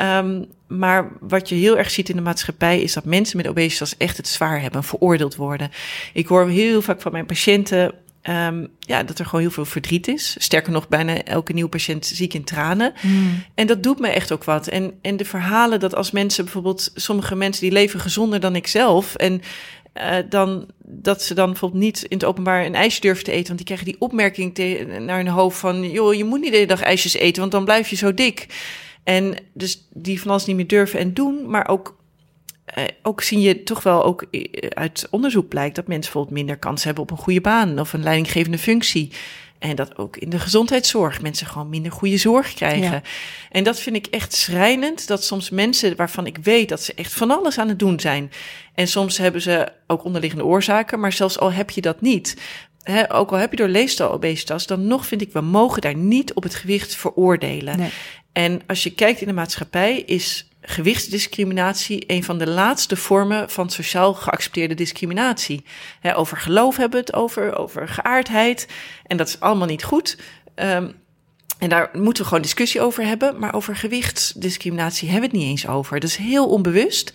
Um, maar wat je heel erg ziet in de maatschappij is dat mensen met obesitas echt het zwaar hebben, veroordeeld worden. Ik hoor heel vaak van mijn patiënten Um, ja, dat er gewoon heel veel verdriet is. Sterker nog, bijna elke nieuwe patiënt ziek in tranen. Mm. En dat doet me echt ook wat. En, en de verhalen dat als mensen bijvoorbeeld, sommige mensen die leven gezonder dan ik zelf. En uh, dan dat ze dan bijvoorbeeld niet in het openbaar een ijsje durven te eten. Want die krijgen die opmerking naar hun hoofd van: joh, je moet niet de hele dag ijsjes eten, want dan blijf je zo dik. En dus die van alles niet meer durven en doen, maar ook uh, ook zie je toch wel ook uit onderzoek blijkt dat mensen bijvoorbeeld minder kans hebben op een goede baan of een leidinggevende functie. En dat ook in de gezondheidszorg mensen gewoon minder goede zorg krijgen. Ja. En dat vind ik echt schrijnend. Dat soms mensen waarvan ik weet dat ze echt van alles aan het doen zijn. En soms hebben ze ook onderliggende oorzaken, maar zelfs al heb je dat niet. He, ook al heb je door leefstijl obesitas, dan nog vind ik, we mogen daar niet op het gewicht veroordelen. Nee. En als je kijkt in de maatschappij, is gewichtsdiscriminatie een van de laatste vormen van sociaal geaccepteerde discriminatie. Over geloof hebben we het over, over geaardheid. En dat is allemaal niet goed. Um, en daar moeten we gewoon discussie over hebben. Maar over gewichtsdiscriminatie hebben we het niet eens over. Dat is heel onbewust.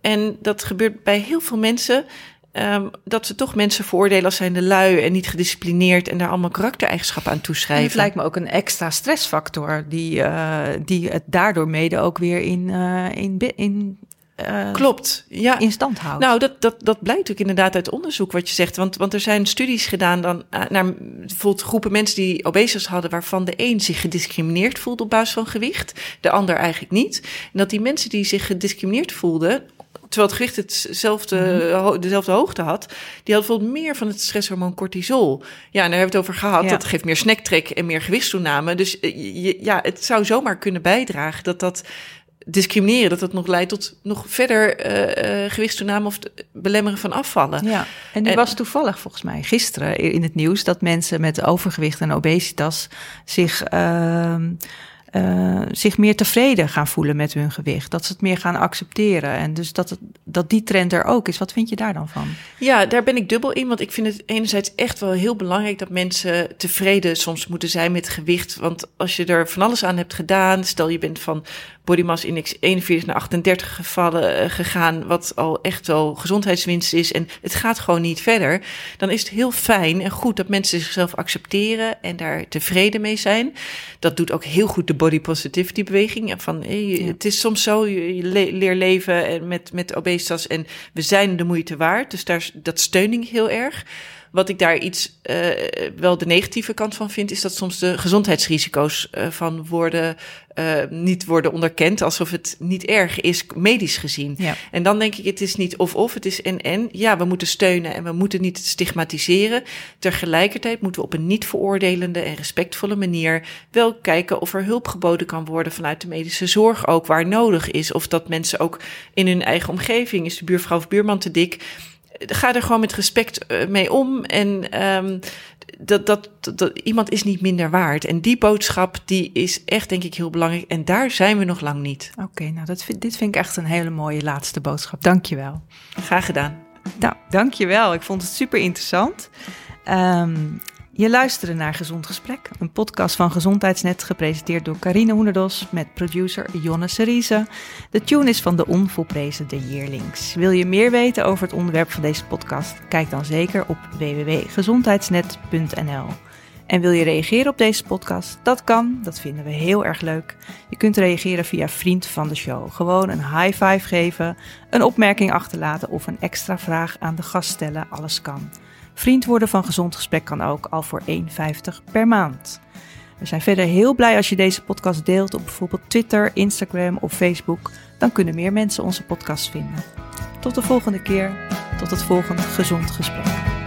En dat gebeurt bij heel veel mensen. Um, dat ze toch mensen veroordelen als zijnde lui en niet gedisciplineerd en daar allemaal karaktereigenschappen aan toeschrijven. Het lijkt me ook een extra stressfactor die, uh, die het daardoor mede ook weer in, uh, in, in uh, Klopt, ja. in stand houdt. Nou, dat, dat, dat blijkt ook inderdaad uit onderzoek wat je zegt. Want, want er zijn studies gedaan dan, naar bijvoorbeeld groepen mensen die obesitas hadden, waarvan de een zich gediscrimineerd voelde op basis van gewicht, de ander eigenlijk niet. En dat die mensen die zich gediscrimineerd voelden, terwijl het gewicht hetzelfde, mm-hmm. dezelfde hoogte had, die had bijvoorbeeld meer van het stresshormoon cortisol. Ja, en daar hebben we het over gehad. Ja. Dat geeft meer snacktrek en meer gewichtstoename. Dus je, ja, het zou zomaar kunnen bijdragen dat dat discrimineren, dat dat nog leidt tot nog verder uh, uh, gewichtstoename of belemmeren van afvallen. Ja, en nu en, was toevallig volgens mij gisteren in het nieuws dat mensen met overgewicht en obesitas zich. Uh, uh, zich meer tevreden gaan voelen met hun gewicht. Dat ze het meer gaan accepteren. En dus dat, dat die trend er ook is. Wat vind je daar dan van? Ja, daar ben ik dubbel in. Want ik vind het enerzijds echt wel heel belangrijk dat mensen tevreden soms moeten zijn met gewicht. Want als je er van alles aan hebt gedaan, stel je bent van body mass index 41 naar 38 gevallen uh, gegaan, wat al echt wel gezondheidswinst is en het gaat gewoon niet verder, dan is het heel fijn en goed dat mensen zichzelf accepteren en daar tevreden mee zijn. Dat doet ook heel goed de body positivity beweging. Van hey, ja. het is soms zo, je le leer leven met, met obesitas en we zijn de moeite waard. Dus daar, dat steun ik heel erg. Wat ik daar iets uh, wel de negatieve kant van vind, is dat soms de gezondheidsrisico's uh, van worden uh, niet worden onderkend, alsof het niet erg is, medisch gezien. Ja. En dan denk ik, het is niet of-of, het is en-en. Ja, we moeten steunen en we moeten niet stigmatiseren. Tegelijkertijd moeten we op een niet veroordelende en respectvolle manier wel kijken of er hulp geboden kan worden vanuit de medische zorg ook, waar nodig is. Of dat mensen ook in hun eigen omgeving, is de buurvrouw of buurman te dik, ga er gewoon met respect uh, mee om. En um, dat, dat, dat, iemand is niet minder waard. En die boodschap die is echt, denk ik, heel belangrijk. En daar zijn we nog lang niet. Oké, okay, nou, dat vind, dit vind ik echt een hele mooie laatste boodschap. Dank je wel. Graag gedaan. Nou, dank je wel. Ik vond het super interessant. Um, je luisterde naar Gezond Gesprek, een podcast van Gezondheidsnet, gepresenteerd door Carine Hoenderdos met producer Jonne Serize. De tune is van de onvolprezen De Yearlings. Wil je meer weten over het onderwerp van deze podcast? Kijk dan zeker op www.gezondheidsnet.nl. En wil je reageren op deze podcast? Dat kan, dat vinden we heel erg leuk. Je kunt reageren via Vriend van de Show. Gewoon een high five geven, een opmerking achterlaten of een extra vraag aan de gast stellen. Alles kan. Vriend worden van Gezond Gesprek kan ook al voor 1,50 per maand. We zijn verder heel blij als je deze podcast deelt op bijvoorbeeld Twitter, Instagram of Facebook. Dan kunnen meer mensen onze podcast vinden. Tot de volgende keer. Tot het volgende Gezond Gesprek.